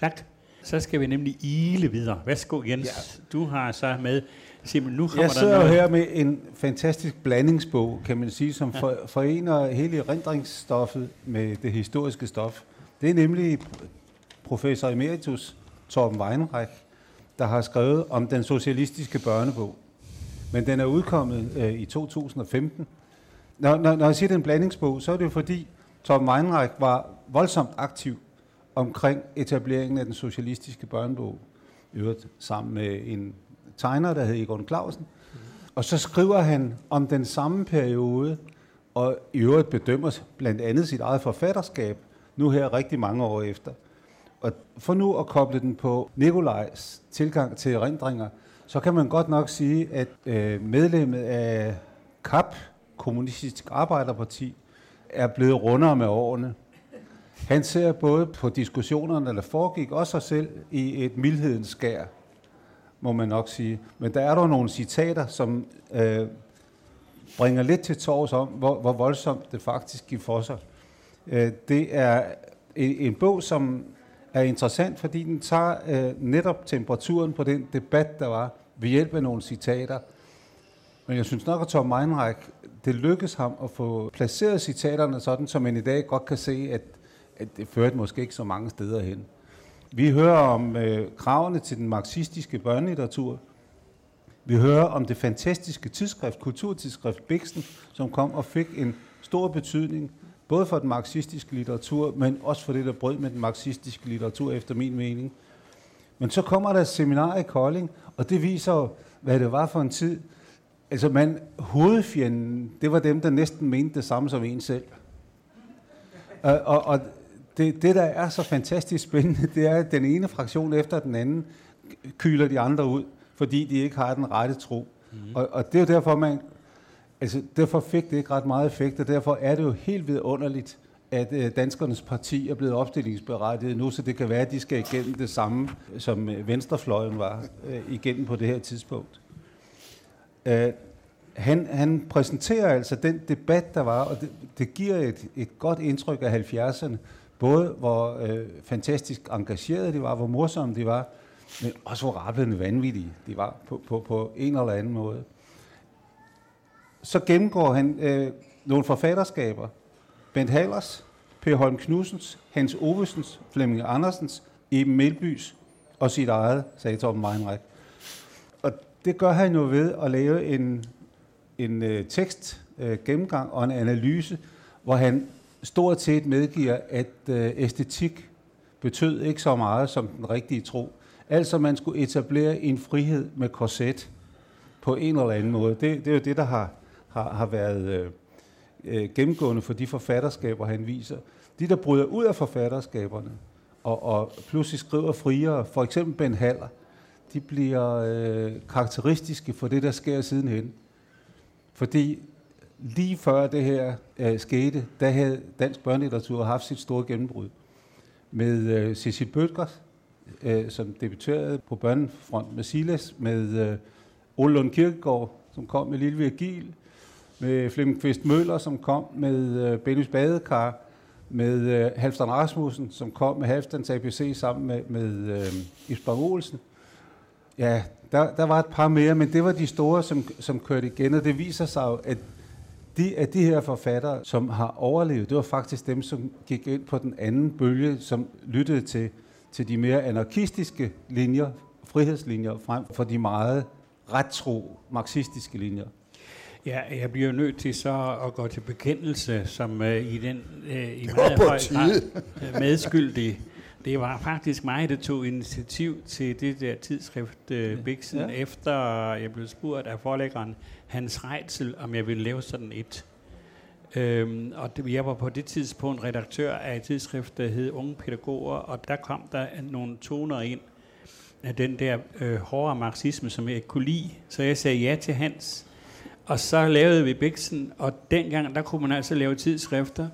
Tak. Så skal vi nemlig ile videre. Værsgo, Jens. Ja. Du har så med... Simon, nu kommer Jeg der sidder jo noget. her med en fantastisk blandingsbog, kan man sige, som for, forener hele erindringsstoffet med det historiske stof. Det er nemlig professor emeritus Torben Weinreich, der har skrevet om den socialistiske børnebog. Men den er udkommet øh, i 2015. Når, når, når jeg siger, det er en blandingsbog, så er det jo fordi, Tom Weinreich var voldsomt aktiv omkring etableringen af den socialistiske børnebog. Øvrigt sammen med en tegner, der hed Egon Clausen. Og så skriver han om den samme periode, og i øvrigt bedømmer blandt andet sit eget forfatterskab, nu her rigtig mange år efter. Og for nu at koble den på Nikolajs tilgang til erindringer, så kan man godt nok sige, at øh, medlemmet af KAP, Kommunistisk Arbejderparti, er blevet rundere med årene. Han ser både på diskussionerne, der foregik, og sig selv i et mildhedens skær, må man nok sige. Men der er der nogle citater, som øh, bringer lidt til tors om, hvor, hvor voldsomt det faktisk gik for sig. Øh, det er en, en bog, som er interessant, fordi den tager øh, netop temperaturen på den debat, der var, ved hjælp af nogle citater. Men jeg synes nok, at Tom Meinreich, det lykkedes ham at få placeret citaterne sådan, så man i dag godt kan se, at, at det førte måske ikke så mange steder hen. Vi hører om øh, kravene til den marxistiske børnelitteratur. Vi hører om det fantastiske tidsskrift, kulturtidsskrift Bixen, som kom og fik en stor betydning, både for den marxistiske litteratur, men også for det, der brød med den marxistiske litteratur, efter min mening. Men så kommer der et seminar i Kolding, og det viser hvad det var for en tid. Altså, man, hovedfjenden, det var dem, der næsten mente det samme som en selv. Og, og, og det, det, der er så fantastisk spændende, det er, at den ene fraktion efter den anden kyler de andre ud, fordi de ikke har den rette tro. Mm. Og, og det er jo derfor, man, altså, derfor fik det ikke ret meget effekt, og derfor er det jo helt vidunderligt, at øh, danskernes parti er blevet opstillingsberettiget nu, så det kan være, at de skal igennem det samme, som øh, venstrefløjen var øh, igennem på det her tidspunkt. Øh, han, han præsenterer altså den debat, der var, og det, det giver et, et godt indtryk af 70'erne, både hvor øh, fantastisk engagerede de var, hvor morsomme de var, men også hvor rappelende vanvittige de var på, på, på en eller anden måde. Så gennemgår han øh, nogle forfatterskaber. Bent Hallers, Per Holm Knudsens, Hans Ovesens, Flemming Andersens, Eben Melbys og sit eget, sagde Torben Weinreich. Det gør han jo ved at lave en, en øh, tekst, øh, gennemgang og en analyse, hvor han stort set medgiver, at øh, æstetik betød ikke så meget som den rigtige tro. Altså man skulle etablere en frihed med korset på en eller anden måde. Det, det er jo det, der har, har, har været øh, øh gennemgående for de forfatterskaber, han viser. De, der bryder ud af forfatterskaberne og, og pludselig skriver friere, for eksempel Ben Haller, de bliver øh, karakteristiske for det, der sker sidenhen. Fordi lige før det her øh, skete, der havde dansk børnelitteratur haft sit store gennembrud. Med øh, Cecil Bøtger, øh, som debuterede på børnefront med Silas, med øh, Ole Lund Kirkegaard, som kom med Lille Virgil, med Flemming Kvist Møller, som kom med øh, Bennys Badekar, med øh, Halvdan Rasmussen, som kom med Halvdans ABC sammen med, med øh, Isbjørn Olsen. Ja, der, der var et par mere, men det var de store, som, som kørte igen, og det viser sig jo, at de af de her forfattere, som har overlevet, det var faktisk dem, som gik ind på den anden bølge, som lyttede til, til de mere anarkistiske linjer, frihedslinjer, frem for de meget retro marxistiske linjer. Ja, jeg bliver nødt til så at gå til bekendelse, som uh, i den uh, i meget høj grad øh, medskyldig. Det var faktisk mig, der tog initiativ til det der tidsskrift uh, Bixen, Ja. efter jeg blev spurgt af forlæggeren Hans Reitzel, om jeg ville lave sådan et. Øhm, og det, jeg var på det tidspunkt redaktør af et tidsskrift, der hed Unge Pædagoger, og der kom der nogle toner ind af den der øh, hårde marxisme, som jeg ikke kunne lide. Så jeg sagde ja til Hans. Og så lavede vi Bixen, og dengang, der kunne man altså lave tidsskrifter.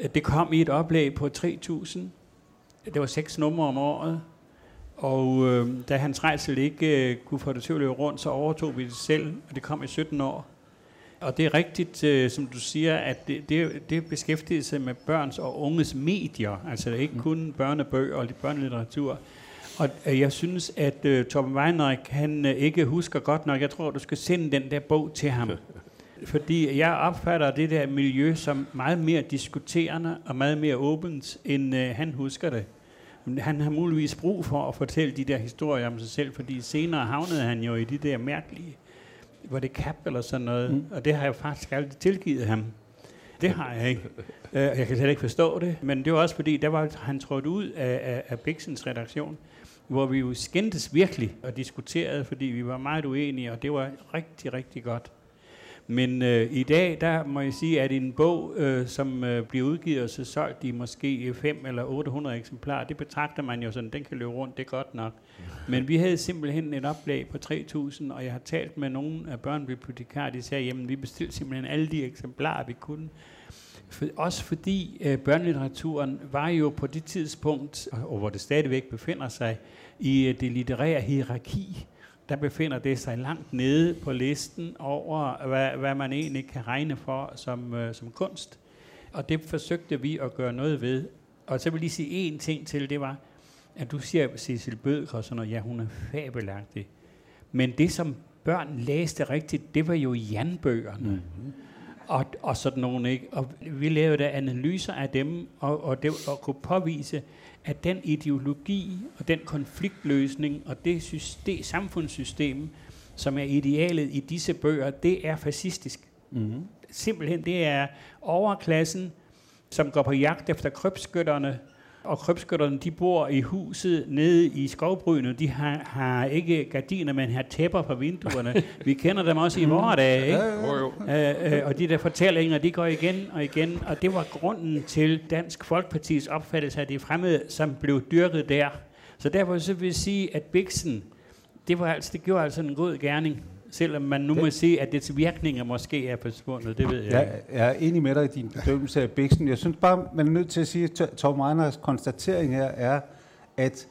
Øh, Det kom i et oplag på 3.000. Det var seks numre om året. Og øh, da Hans Reitzel ikke øh, kunne få det til at løbe rundt, så overtog vi det selv, og det kom i 17 år. Og det er rigtigt, øh, som du siger, at det, det, det beskæftiger sig med børns og unges medier, altså ikke kun børnebøger og børnelitteratur. Og øh, jeg synes, at øh, Torben Weinreich, han øh, ikke husker godt nok. Jeg tror, du skal sende den der bog til ham. [LAUGHS] Fordi jeg opfatter det der miljø som meget mere diskuterende og meget mere åbent, end øh, han husker det. Han har muligvis brug for at fortælle de der historier om sig selv, fordi senere havnede han jo i de der mærkelige, var det kap eller sådan noget, mm. og det har jeg faktisk aldrig tilgivet ham. Det har jeg ikke. Øh, Jeg kan slet ikke forstå det, men det var også fordi, der var han trådt ud af, af, af Bixens redaktion, hvor vi jo skændtes virkelig og diskuterede, fordi vi var meget uenige, og det var rigtig, rigtig godt. Men øh, i dag, der må jeg sige, at en bog, øh, som øh, bliver udgivet og så solgt i måske 5 eller 800 eksemplarer, det betragter man jo sådan, den kan løbe rundt, det er godt nok. Men vi havde simpelthen et oplag på 3.000, og jeg har talt med nogle af børnebibliotekarer, de sagde, jamen vi bestilte simpelthen alle de eksemplarer, vi kunne. For, også fordi øh, børnelitteraturen var jo på det tidspunkt, og, og hvor det stadigvæk befinder sig, i øh, det litterære hierarki, der befinder det sig langt nede på listen over, hvad, hvad man egentlig kan regne for som, øh, som kunst. Og det forsøgte vi at gøre noget ved. Og så vil jeg lige sige én ting til, det var, at du siger Cecil Bødker og sådan noget, ja, hun er fabelagtig. Men det, som børn læste rigtigt, det var jo Jan-bøgerne. Mm-hmm. Og, og sådan nogle, ikke? Og vi lavede analyser af dem, og, og, det, og kunne påvise, at den ideologi og den konfliktløsning og det, system, samfundssystem, som er idealet i disse bøger, det er fascistisk. Mm-hmm. Simpelthen, det er overklassen, som går på jagt efter krybskytterne, og krybskytterne, de bor i huset nede i skovbrynet. De har, har ikke gardiner, men har tæpper på vinduerne. [LAUGHS] Vi kender dem også i vore dage, ikke? Jo, jo. Øh, øh, og de der fortællinger, de går igen og igen, og det var grunden til Dansk Folkepartis opfattelse af det fremmede, som blev dyrket der. Så derfor så vil jeg sige, at Bixen, det, var altså, det gjorde altså en god gerning, selvom man nu må sige, at dets virkninger måske er forsvundet, det ved jeg Jeg, ikke. jeg er enig med dig i din bedømmelse af Bixen. Jeg synes bare, man er nødt til at sige, at Tom Reiners konstatering her er, at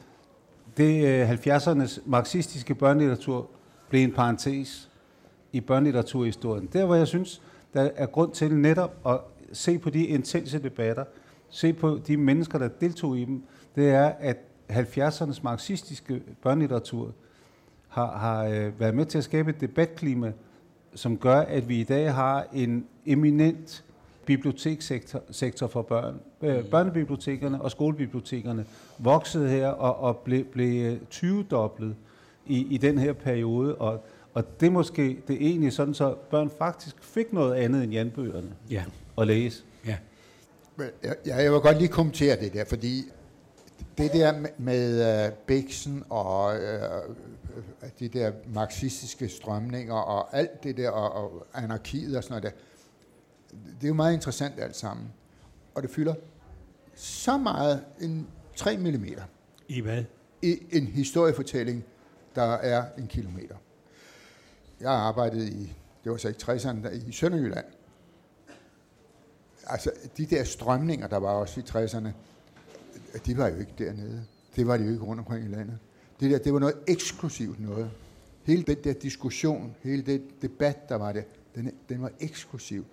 det øh, 70'ernes marxistiske børnelitteratur blev en parentes i børnelitteraturhistorien. Der, hvor jeg synes, der er grund til netop at se på de intense debatter, se på de mennesker, der deltog i dem, det er, at 70'ernes marxistiske børnelitteratur har, har øh, været med til at skabe et debatklima, som gør, at vi i dag har en eminent bibliotekssektor sektor for børn. Øh, børnebibliotekerne og skolebibliotekerne voksede her og, og blev, blev 20-doblet i, i den her periode, og, og det er måske det er egentlig sådan, så børn faktisk fik noget andet end janbøgerne Ja, at læse. ja. Men Jeg, jeg vil godt lige kommentere det der, fordi det der med, med uh, Bixen og uh, de der marxistiske strømninger og alt det der, og, og anarkiet og sådan noget der, det er jo meget interessant alt sammen. Og det fylder så meget, en 3 mm, I hvad? i en historiefortælling, der er en kilometer. Jeg har arbejdet i, det var så ikke 60'erne, der- i Sønderjylland. Altså, de der strømninger, der var også i 60'erne, de var jo ikke dernede. Det var de jo ikke rundt omkring i landet. Det, der, det var noget eksklusivt noget. Hele den der diskussion, hele den debat, der var der, den, den var eksklusiv.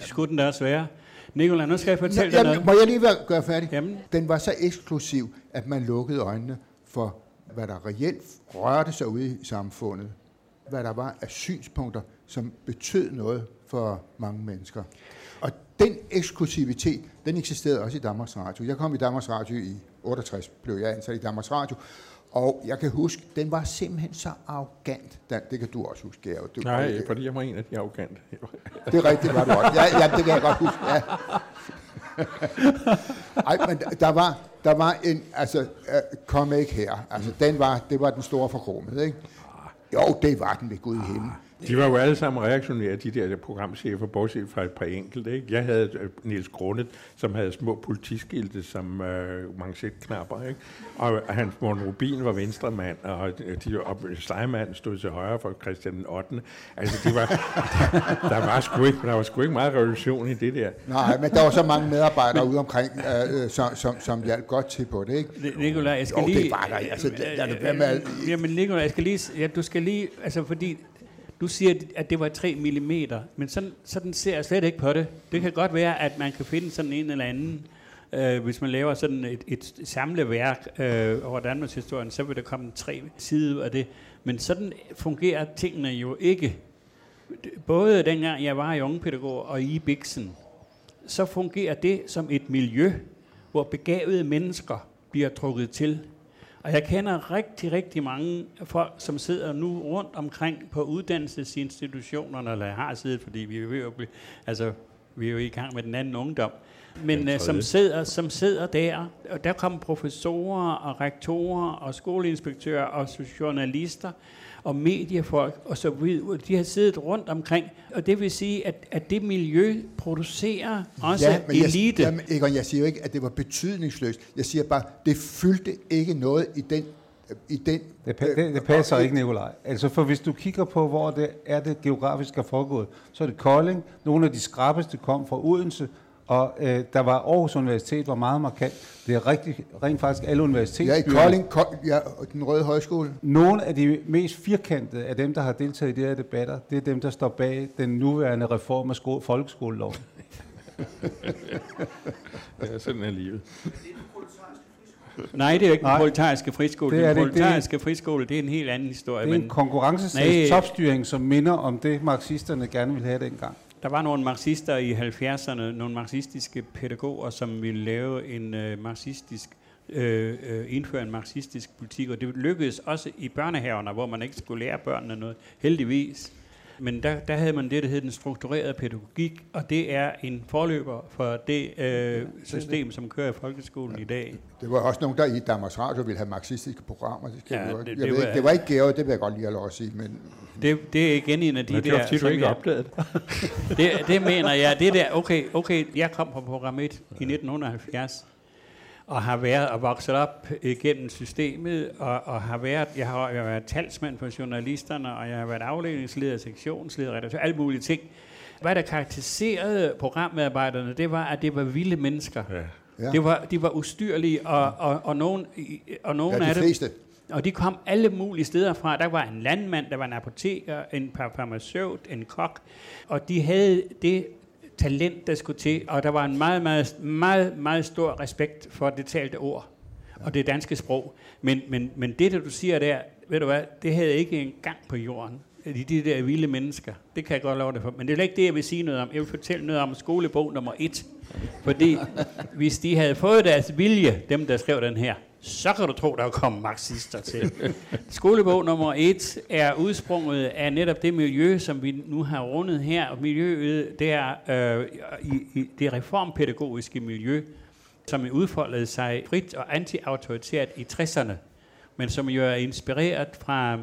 Skulle den da også være? Nicolai, nu skal jeg fortælle dig Jamen, noget. må jeg lige være, gøre færdig? Jamen. Den var så eksklusiv, at man lukkede øjnene for, hvad der reelt rørte sig ude i samfundet. Hvad der var af synspunkter, som betød noget for mange mennesker. Og den eksklusivitet, den eksisterede også i Danmarks Radio. Jeg kom i Danmarks Radio i 68, blev jeg ansat i Danmarks Radio. Og jeg kan huske, den var simpelthen så arrogant. Den, det kan du også huske, Gero. Du, Nej, det, fordi jeg var en af de arrogante. det er rigtigt, var du også. Ja, ja, det kan jeg godt huske. Ja. [LAUGHS] Ej, men der- var, der var en, altså, uh, kom ikke her. Altså, den var, det var den store forkromede, ikke? Jo, det var den ved Gud i himlen. De var jo alle sammen reaktionære, de der programchefer, bortset fra et par enkelte. Ikke? Jeg havde øh, Niels Grundet, som havde små politiskilte som øh, manchetknapper. Ikke? Og hans Morten Rubin var venstremand, og de, og Steiermann stod til højre for Christian den 8. Altså, de var, [LAUGHS] der, var sgu ikke, der var sgu ikke meget revolution i det der. Nej, men der var så mange medarbejdere ude omkring, øh, øh, som, som, som hjalp godt til på det, ikke? Ni- Nikolaj, jeg skal Jo, lige... det var der, altså, lad- lad det være med at- Jamen, Nikolaj, jeg skal lige... Ja, du skal lige... Altså, fordi du siger, at det var 3 mm, men sådan, sådan ser jeg slet ikke på det. Det kan godt være, at man kan finde sådan en eller anden, øh, hvis man laver sådan et, et samleværk øh, over Danmarks historien, så vil der komme tre sider af det. Men sådan fungerer tingene jo ikke. Både dengang jeg var i ungepædagog og i Bixen, så fungerer det som et miljø, hvor begavede mennesker bliver trukket til. Og jeg kender rigtig, rigtig mange folk, som sidder nu rundt omkring på uddannelsesinstitutionerne, eller har siddet, fordi vi er, blive, altså, vi er jo i gang med den anden ungdom, men uh, som, sidder, som sidder der, og der kommer professorer og rektorer og skoleinspektører og journalister og mediefolk og så videre. De har siddet rundt omkring, og det vil sige, at, at det miljø producerer også ja, men jeg, elite. jamen, Egon, jeg siger jo ikke, at det var betydningsløst. Jeg siger bare, det fyldte ikke noget i den... I den Det, pa- det, det passer ikke, Nikolaj. Altså, for hvis du kigger på, hvor det er det geografisk er foregået, så er det Kolding. Nogle af de skrappeste kom fra Odense, og øh, der var Aarhus Universitet var meget markant. Det er rigtig, rent faktisk alle Ja, i universitetsbyer. Kolding, Kold, ja, den røde højskole. Nogle af de mest firkantede af dem, der har deltaget i de her debatter, det er dem, der står bag den nuværende reform af sko- folkeskoleloven. [LAUGHS] Ja, sådan er livet. Nej, det er jo ikke den Nej. proletariske friskole. Det er den ikke. Det er- proletariske friskole, det er en helt anden historie. Det er en Men konkurrencesats Nej. topstyring, som minder om det, marxisterne gerne ville have dengang der var nogle marxister i 70'erne, nogle marxistiske pædagoger, som ville lave en øh, marxistisk øh, øh, indføre en marxistisk politik, og det lykkedes også i børnehaverne, hvor man ikke skulle lære børnene noget, heldigvis. Men der, der havde man det, der hed den strukturerede pædagogik, og det er en forløber for det øh, system, som kører i folkeskolen i dag. Det var også nogen, der i Danmarks Radio ville have marxistiske programmer. Det, skal Ja, ja, jo, det- det, det jeg ved var- ikke, det var ikke Georg, det vil jeg godt lige have lov at sige. Men Det, det er igen en af de Men det der... fordi, du ikke det. [LAUGHS] det, det mener jeg. Det der, okay, okay, jeg kom på program 1 i 1970, og har været og vokset op igennem systemet, og, og har været, jeg har, jeg har været talsmand for journalisterne, og jeg har været afdelingsleder, sektionsleder, redaktør, alle mulige ting. Hvad der karakteriserede programmedarbejderne, det var, at det var vilde mennesker. Ja. Ja. Det var, de var ustyrlige, og, og, og, nogen, og nogen ja, af de dem... fleste. Og de kom alle mulige steder fra. Der var en landmand, der var en apoteker, en par- farmaceut, en kok. Og de havde det talent, der skulle til. Og der var en meget, meget, meget, meget stor respekt for det talte ord og det danske sprog. Men, men, men det, der du siger der, ved du hvad, det havde ikke en gang på jorden. De, de der vilde mennesker. Det kan jeg godt love dig for. Men det er ikke det, jeg vil sige noget om. Jeg vil fortælle noget om skolebog nummer et. Fordi hvis de havde fået deres vilje, dem der skrev den her, så kan du tro, der kommer marxister til. Skolebog nummer et er udsprunget af netop det miljø, som vi nu har rundet her. Og miljøet, det er øh, i, i det reformpædagogiske miljø, som udfoldede sig frit og antiautoritært i 60'erne, men som jo er inspireret fra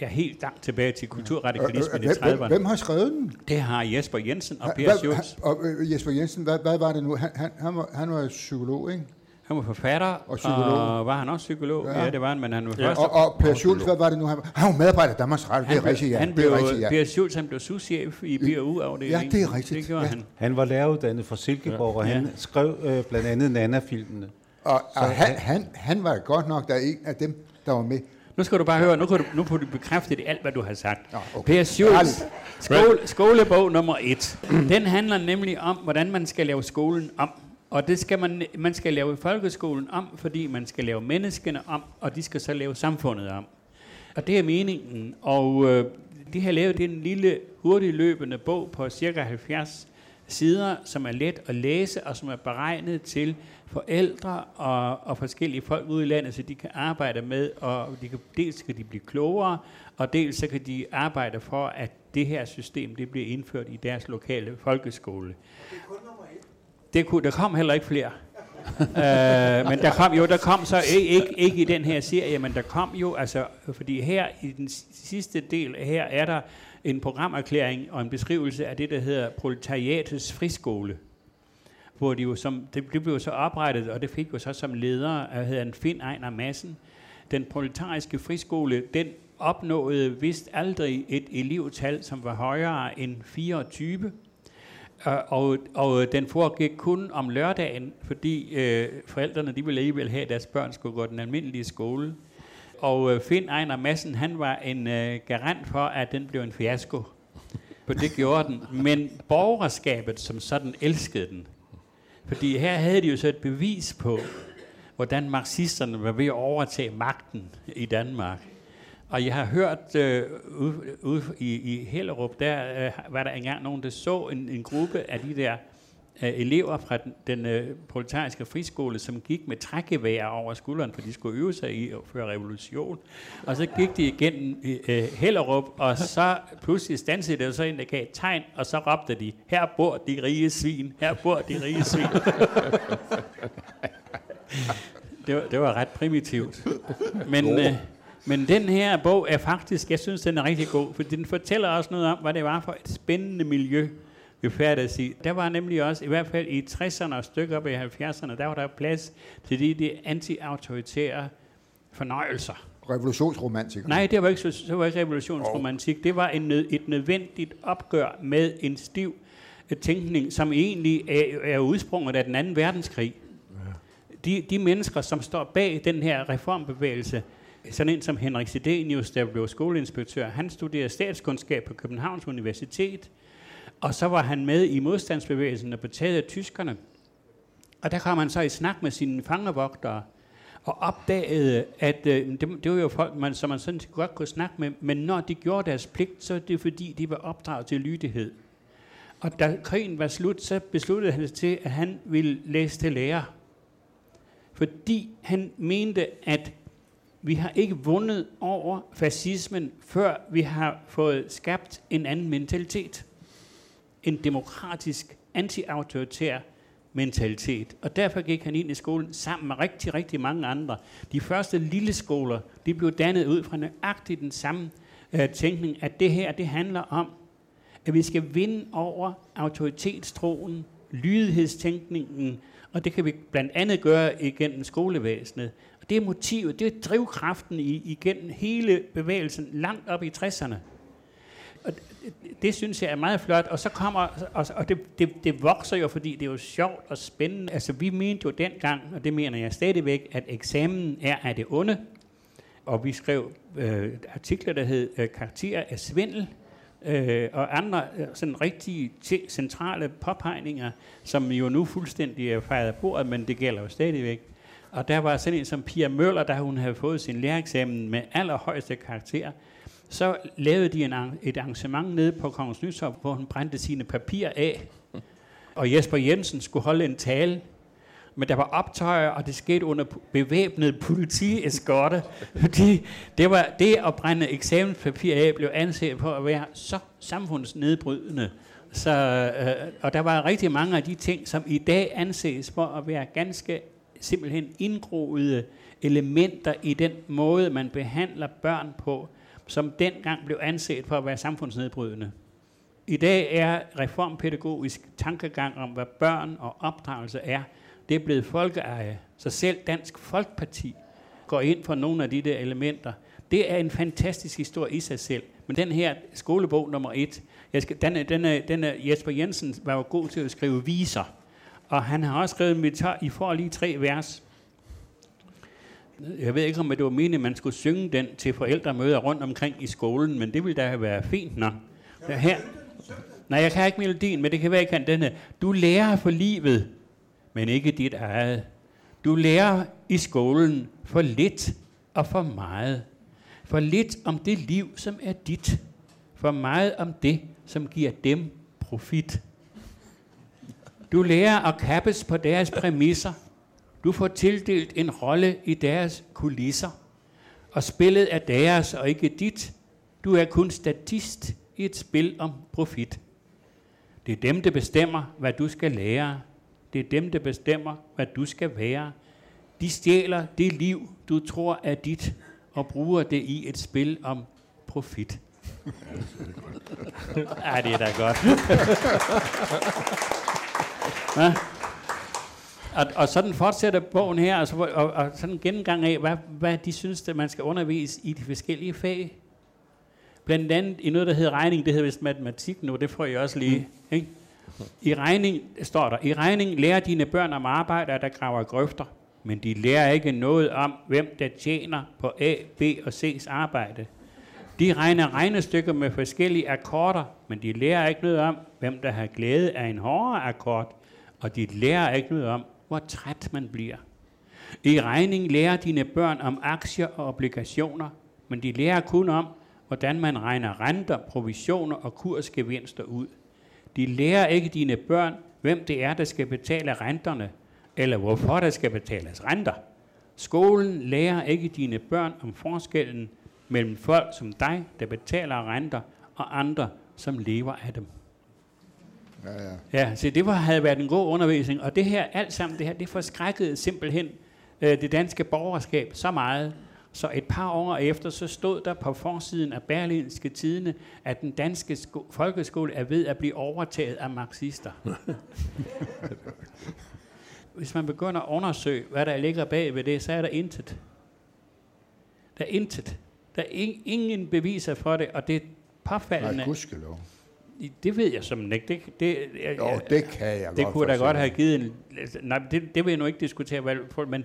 ja, helt langt tilbage til kulturradikalismen i Øh, hvem, 30'erne. hvem har skrevet den? Det har Jesper Jensen og Per Schultz. Og øh, Jesper Jensen, hvad, hvad var det nu? Han, han, han, var, han var psykolog, ikke? Han var forfatter, Og psykolog. og var han også psykolog? Ja. Ja, det var han, men han var Ja. først... Og, og Per Schultz, hvad var det nu? Han var, han var medarbejder i Danmarks Radio, det er han rigtigt, ja. Han det blev, er rigtigt, ja. Per Schultz, han blev souschef i BRU-afdelingen. Ja, det er rigtigt, Det gjorde ja. han. Han var læreruddannet fra Silkeborg, og han Ja. skrev øh, blandt andet Nana-filmene. Og, og han, han, han var godt nok der en af dem, der var med. Nu skal du bare høre, nu kan du, nu får du bekræftet i alt, hvad du har sagt. Nå, okay. Per Schultz, skole, skolebog nummer et, den handler nemlig om, hvordan man skal lave skolen om. Og det skal man, man skal lave folkeskolen om, fordi man skal lave menneskene om, og de skal så lave samfundet om. Og det er meningen. Og øh, de har lavet en lille hurtigløbende bog på cirka 70 sider, som er let at læse, og som er beregnet til forældre og, og forskellige folk ude i landet, så de kan arbejde med, og de kan, dels kan de blive klogere, og dels så kan de arbejde for, at det her system det bliver indført i deres lokale folkeskole. Det er kun nummer et. Det kunne, der kom heller ikke flere. [LAUGHS] øh, men der kom jo, der kom så ikke, ikke, ikke i den her serie, men der kom jo, altså, fordi her i den sidste del, her er der en programerklæring og en beskrivelse af det, der hedder proletariatets friskole hvor de jo som, det, det blev så oprettet, og det fik jo så som leder, af hedder en Finn Ejner Madsen. Den proletariske friskole, den opnåede vist aldrig et elevtal, som var højere end 24. Øh, og, og den foregik kun om lørdagen, fordi øh, forældrene de ville alligevel have, at deres børn skulle gå den almindelige skole. Og øh, Finn Ejner Madsen, han var en øh, garant for, at den blev en fiasko. For det gjorde den. Men borgerskabet, som sådan elskede den. Fordi her havde de jo så et bevis på, hvordan marxisterne var ved at overtage magten i Danmark. Og jeg har hørt øh, ude ude i, i Hellerup, der øh, var der engang nogen, der så en, en gruppe af de der øh, elever fra den, den øh, proletariske friskole, som gik med trækgevær over skulderen, for de skulle øve sig i at føre revolution. Og så gik de igennem øh, Hellerup, og så pludselig stansede det så en, der gav et tegn, og så råbte de, her bor de rige svin, her bor de rige svin. [LAUGHS] det, var, det var ret primitivt. Men... Øh, men den her bog er faktisk, jeg synes, den er rigtig god, for den fortæller også noget om, hvad det var for et spændende miljø, vi færdes i. Der var nemlig også, i hvert fald i 60'erne og stykker op i 70'erne, der var der plads til de, de anti-autoritære fornøjelser. Revolutionsromantik. Nej, det var ikke, det var ikke revolutionsromantik. Det var en, et nødvendigt opgør med en stiv øh, tænkning, som egentlig er, er udsprunget af den anden verdenskrig. De, de mennesker, som står bag den her reformbevægelse, sådan en som Henrik Sidenius, der blev skoleinspektør, han studerede statskundskab på Københavns Universitet, og så var han med i modstandsbevægelsen og betaget tyskerne. Og der kom han så i snak med sine fangevogtere, og opdagede, at øh, det, det var jo folk, man, som man sådan godt kunne snakke med, men når de gjorde deres pligt, så er det fordi, de var opdraget til lydighed. Og da krigen var slut, så besluttede han sig til, at han ville læse til lærer. Fordi han mente, at vi har ikke vundet over fascismen, før vi har fået skabt en anden mentalitet. En demokratisk, anti-autoritær mentalitet. Og derfor gik han ind i skolen sammen med rigtig, rigtig mange andre. De første lille skoler, de blev dannet ud fra nøjagtigt den samme øh, tænkning, at det her, det handler om, at vi skal vinde over autoritetstroen, lydighedstænkningen, og det kan vi blandt andet gøre igennem skolevæsenet. Og det er motivet, det er drivkraften i, igennem hele bevægelsen langt op i 60'erne. Og det, det synes jeg er meget flot, og så kommer, og, og det, det, det vokser jo, fordi det er jo sjovt og spændende. Altså vi mente jo dengang, og det mener jeg stadigvæk, at eksamen er af det onde, og vi skrev øh, artikler, der hed øh, Karakterer af svindel, øh, og andre øh, sådan t- centrale påpegninger, som jo nu fuldstændig er fejret af bordet, men det gælder jo stadigvæk. Og der var sådan en som Pia Møller, der hun havde fået sin lærereksamen med allerhøjeste karakter, så lavede de en, et arrangement nede på Kongens Nytorv, hvor hun brændte sine papirer af. Og Jesper Jensen skulle holde en tale, men der var optøjer, og det skete under bevæbnet politieskorte, [LAUGHS] fordi det, var, det at brænde eksamenspapir af blev anset på at være så samfundsnedbrydende. Så, øh, og der var rigtig mange af de ting, som i dag anses for at være ganske simpelthen indgroede elementer i den måde, man behandler børn på, som dengang blev anset for at være samfundsnedbrydende. I dag er reformpædagogisk tankegang om, hvad børn og opdragelse er, det er blevet folkeeje. Så selv Dansk Folkeparti går ind for nogle af de der elementer. Det er en fantastisk historie i sig selv. Men den her skolebog nummer et, jeg skal, den, er, den, er, den er, Jesper Jensen var jo god til at skrive viser. Og han har også skrevet, at I får lige tre vers. Jeg ved ikke, om det var meningen, at man skulle synge den til forældremøder rundt omkring i skolen, men det ville da være fint nok. Her. Nej, jeg kan ikke melodien, men det kan være, jeg kan denne. Du lærer for livet, men ikke dit eget. Du lærer i skolen for lidt og for meget. For lidt om det liv, som er dit. For meget om det, som giver dem profit. Du lærer at kappes på deres præmisser. Du får tildelt en rolle i deres kulisser. Og spillet er deres og ikke dit. Du er kun statist i et spil om profit. Det er dem, der bestemmer, hvad du skal lære. Det er dem, der bestemmer, hvad du skal være. De stjæler det liv, du tror er dit, og bruger det i et spil om profit. [LAUGHS] ja, det er da godt. ja. Og, og sådan fortsætter bogen her, altså, og, og sådan en gennemgang af, hvad, hvad de synes, at man skal undervise i de forskellige fag. Blandt andet i noget, der hedder regning, det hedder vist matematik nu, det får jeg også lige. Mm. Ikke? I regning, står der, i regning lærer dine børn om arbejde, der graver grøfter, men de lærer ikke noget om, hvem der tjener på A, B og C's arbejde. De regner regnestykker med forskellige akkorder, men de lærer ikke noget om, hvem der har glæde af en hårdere akkord, og de lærer ikke noget om, hvor træt man bliver. I regning lærer dine børn om aktier og obligationer, men de lærer kun om, hvordan man regner renter, provisioner og kursgevinster ud. De lærer ikke dine børn, hvem det er, der skal betale renterne, eller hvorfor der skal betales renter. Skolen lærer ikke dine børn om forskellen mellem folk som dig, der betaler renter, og andre, som lever af dem. Ja, ja. ja så det var, havde været en god undervisning, og det her, alt sammen det her, det forskrækkede simpelthen øh, det danske borgerskab så meget, så et par år efter, så stod der på forsiden af Berlinske Tidene, at den danske sko- folkeskole er ved at blive overtaget af marxister. [LAUGHS] Hvis man begynder at undersøge, hvad der ligger bag ved det, så er der intet. Der er intet. Der er ingen beviser for det, og det er påfaldende. Nej, gudskelov. Det ved jeg som ikke. Det, det, jeg, jo, det kan jeg Det godt kunne da godt have givet en... Nej, det, det vil jeg nu ikke diskutere, men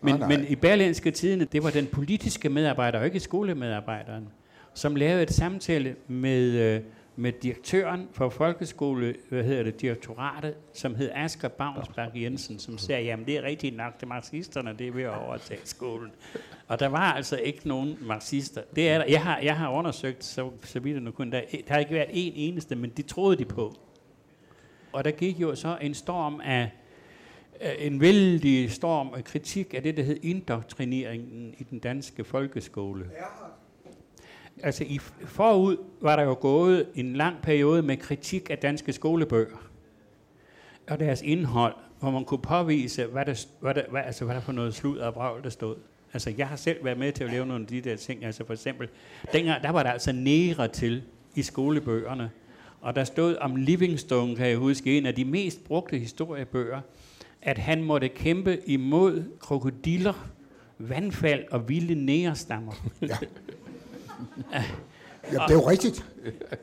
men, nej, nej. men i Berlinske Tidene, det var den politiske medarbejder, og ikke skolemedarbejderen, som lavede et samtale med, øh, med direktøren for folkeskole, hvad hedder det, direktoratet, som hed Asger Bavnsberg Jensen, som sagde, jamen det er rigtigt nok, det marxisterne, det er ved at overtage skolen. Og der var altså ikke nogen marxister. Det er der. Jeg, har, jeg har undersøgt, så, så vidt nu kun, der, der har ikke været en eneste, men de troede de på. Og der gik jo så en storm af en vældig storm af kritik af det, der hed indoktrineringen i den danske folkeskole. Ja. Altså i forud var der jo gået en lang periode med kritik af danske skolebøger og deres indhold, hvor man kunne påvise, hvad der, hvad der, hvad, altså, hvad der for noget slud og brag, der stod. Altså, jeg har selv været med til at lave nogle af de der ting. Altså, for eksempel, dengang, der var der altså nære til i skolebøgerne. Og der stod om Livingstone, kan jeg huske, en af de mest brugte historiebøger, at han måtte kæmpe imod krokodiller, vandfald og vilde nærestammer. Ja ja, det er jo rigtigt.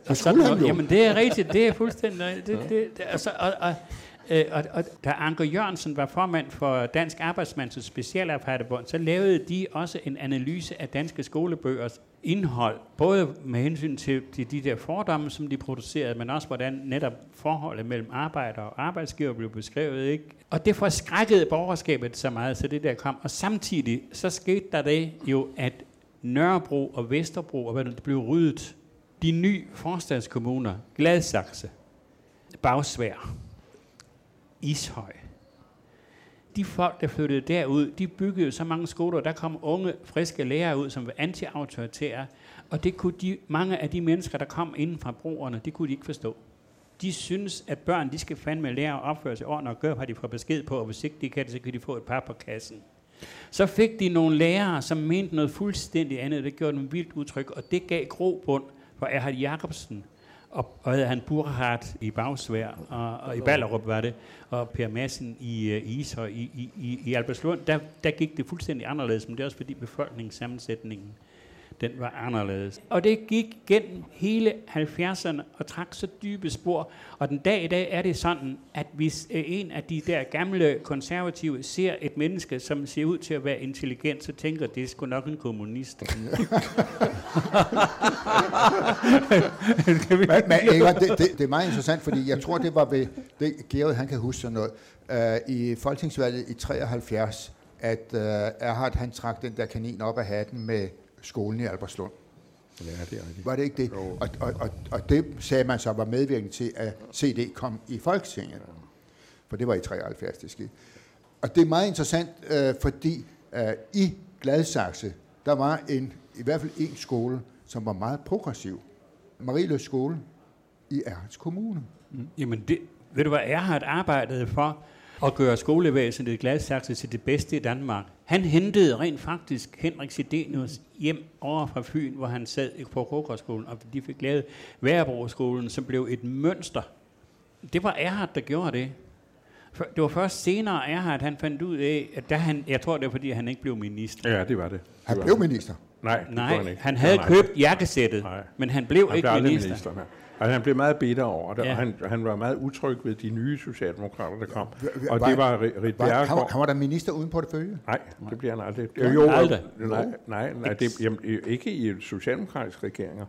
Det skulle han jo. Jamen, det er rigtigt. Det er fuldstændig... Det, det, det, altså, og, og, Øh, og, og da Anker Jørgensen var formand for Dansk Arbejdsmands Specialarbejderbund, så lavede de også en analyse af danske skolebøgers indhold, både med hensyn til de, de der fordomme, som de producerede, men også hvordan netop forholdet mellem arbejder og arbejdsgiver blev beskrevet. Ikke? Og det forskrækkede borgerskabet så meget, så det der kom. Og samtidig så skete der det jo, at Nørrebro og Vesterbro og hvad det blev ryddet. De nye forstadskommuner, Gladsaxe, Bagsvær, Ishøj. De folk, der flyttede derud, de byggede så mange skoler, der kom unge, friske lærere ud, som var antiautoritære, og det kunne de, mange af de mennesker, der kom inden fra broerne, det kunne de ikke forstå. De synes, at børn, de skal fandme lære at opføre sig ordentligt og gøre, hvad de får besked på, og hvis ikke de kan det, så kan de få et par på kassen. Så fik de nogle lærere, som mente noget fuldstændig andet. Det gjorde dem vildt udtryk, og det gav grobund for Erhard Jacobsen, og, og havde han Burhardt i Bagsvær, og, og i Ballerup var det, og Per Madsen i uh, Ishøj, i, i, i, i Albertslund, der, der gik det fuldstændig anderledes, men det er også fordi befolkningssammensætningen den var anderledes. Og det gik gennem hele 70'erne og trak så dybe spor. Og den dag i dag er det sådan, at hvis øh, en af de der gamle konservative ser et menneske, som ser ud til at være intelligent, så tænker det er sgu nok en kommunist. [LAUGHS] [LAUGHS] men, men Inger, det, det, det er meget interessant, fordi jeg tror, det var ved, det, Georg, han kan huske sådan noget, uh, i folketingsvalget i 73, at uh, Erhard han trak den der kanin op af hatten med skolen i Albertslund. Ja, det er rigtigt. Var det ikke det? Og, og, og, og det sagde man så var medvirkende til, at CD kom i Folketinget. for det var i 73, det skete. Og det er meget interessant, øh, fordi øh, i Gladsaxe, der var en, i hvert fald en skole, som var meget progressiv. Marieløs skole i Ærens Kommune. Jamen, det, ved du hvad, Erhard arbejdede for at gøre skolevæsenet i Gladsaxe til det bedste i Danmark. Han hentede rent faktisk Henrik Sidenius hjem over fra Fyn, hvor han sad på Rokerskolen, og de fik lavet Værebroskolen, som blev et mønster. Det var Erhard, der gjorde det. For- Det var først senere, Erhard han fandt ud af, at da han, jeg tror det var fordi, han ikke blev minister. Ja, det var det. Han blev minister. Nej, det gjorde Nej, han ikke. han havde gjorde købt jakkesættet, Nej. men han blev Han ikke blev minister. minister. Altså, han blev meget bitter over det, Ja. og han, han var meget utryg ved de nye socialdemokrater, der kom. Og var- det var Rit Var, han, var, Bjerregaard. han var der minister uden portefølje. Nej, det bliver han aldrig. han Jo, aldrig? nej, nej, nej det, jamen, ikke i socialdemokratiske regeringer.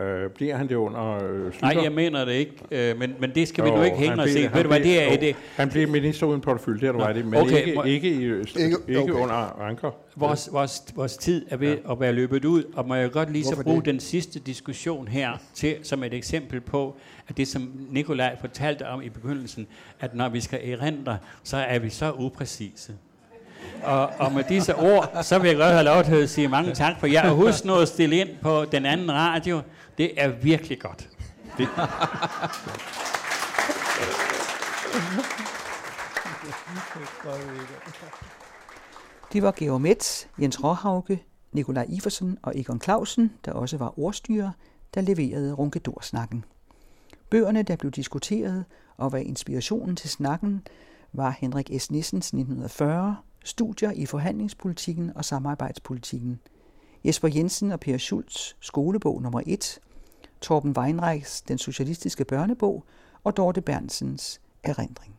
Øh, bliver han det under øh, Nej, jeg mener det ikke, øh, men, men det skal vi Jo, nu ikke hænge og se. Ved du hvad, det er jo, det. Han blev minister uden portefølje, det er du ret i, men okay, ikke, må- ikke, i, Ikke- ikke, okay. under Anker. Vores, vores, vores tid er ved ja. at være løbet ud, og må jeg godt lige så Hvorfor bruge det? den sidste diskussion her til som et eksempel på, at det som Nikolaj fortalte om i begyndelsen, at når vi skal erindre, så er vi så upræcise. Og, og med disse ord, så vil jeg godt have lov til at sige mange tak for jer. Og husk nu at stille ind på den anden radio. Det er virkelig godt. Det var Georg Metz, Jens Råhauke, Nikolaj Iversen og Egon Clausen, der også var ordstyrer, der leverede Runkedorsnakken. Bøgerne, der blev diskuteret og var inspirationen til snakken, var Henrik S. Nissens 1940, Studier i forhandlingspolitikken og samarbejdspolitikken, Jesper Jensen og Per Schultz, Skolebog nummer 1, Torben Weinreichs Den Socialistiske Børnebog og Dorte Bernsens Erindring.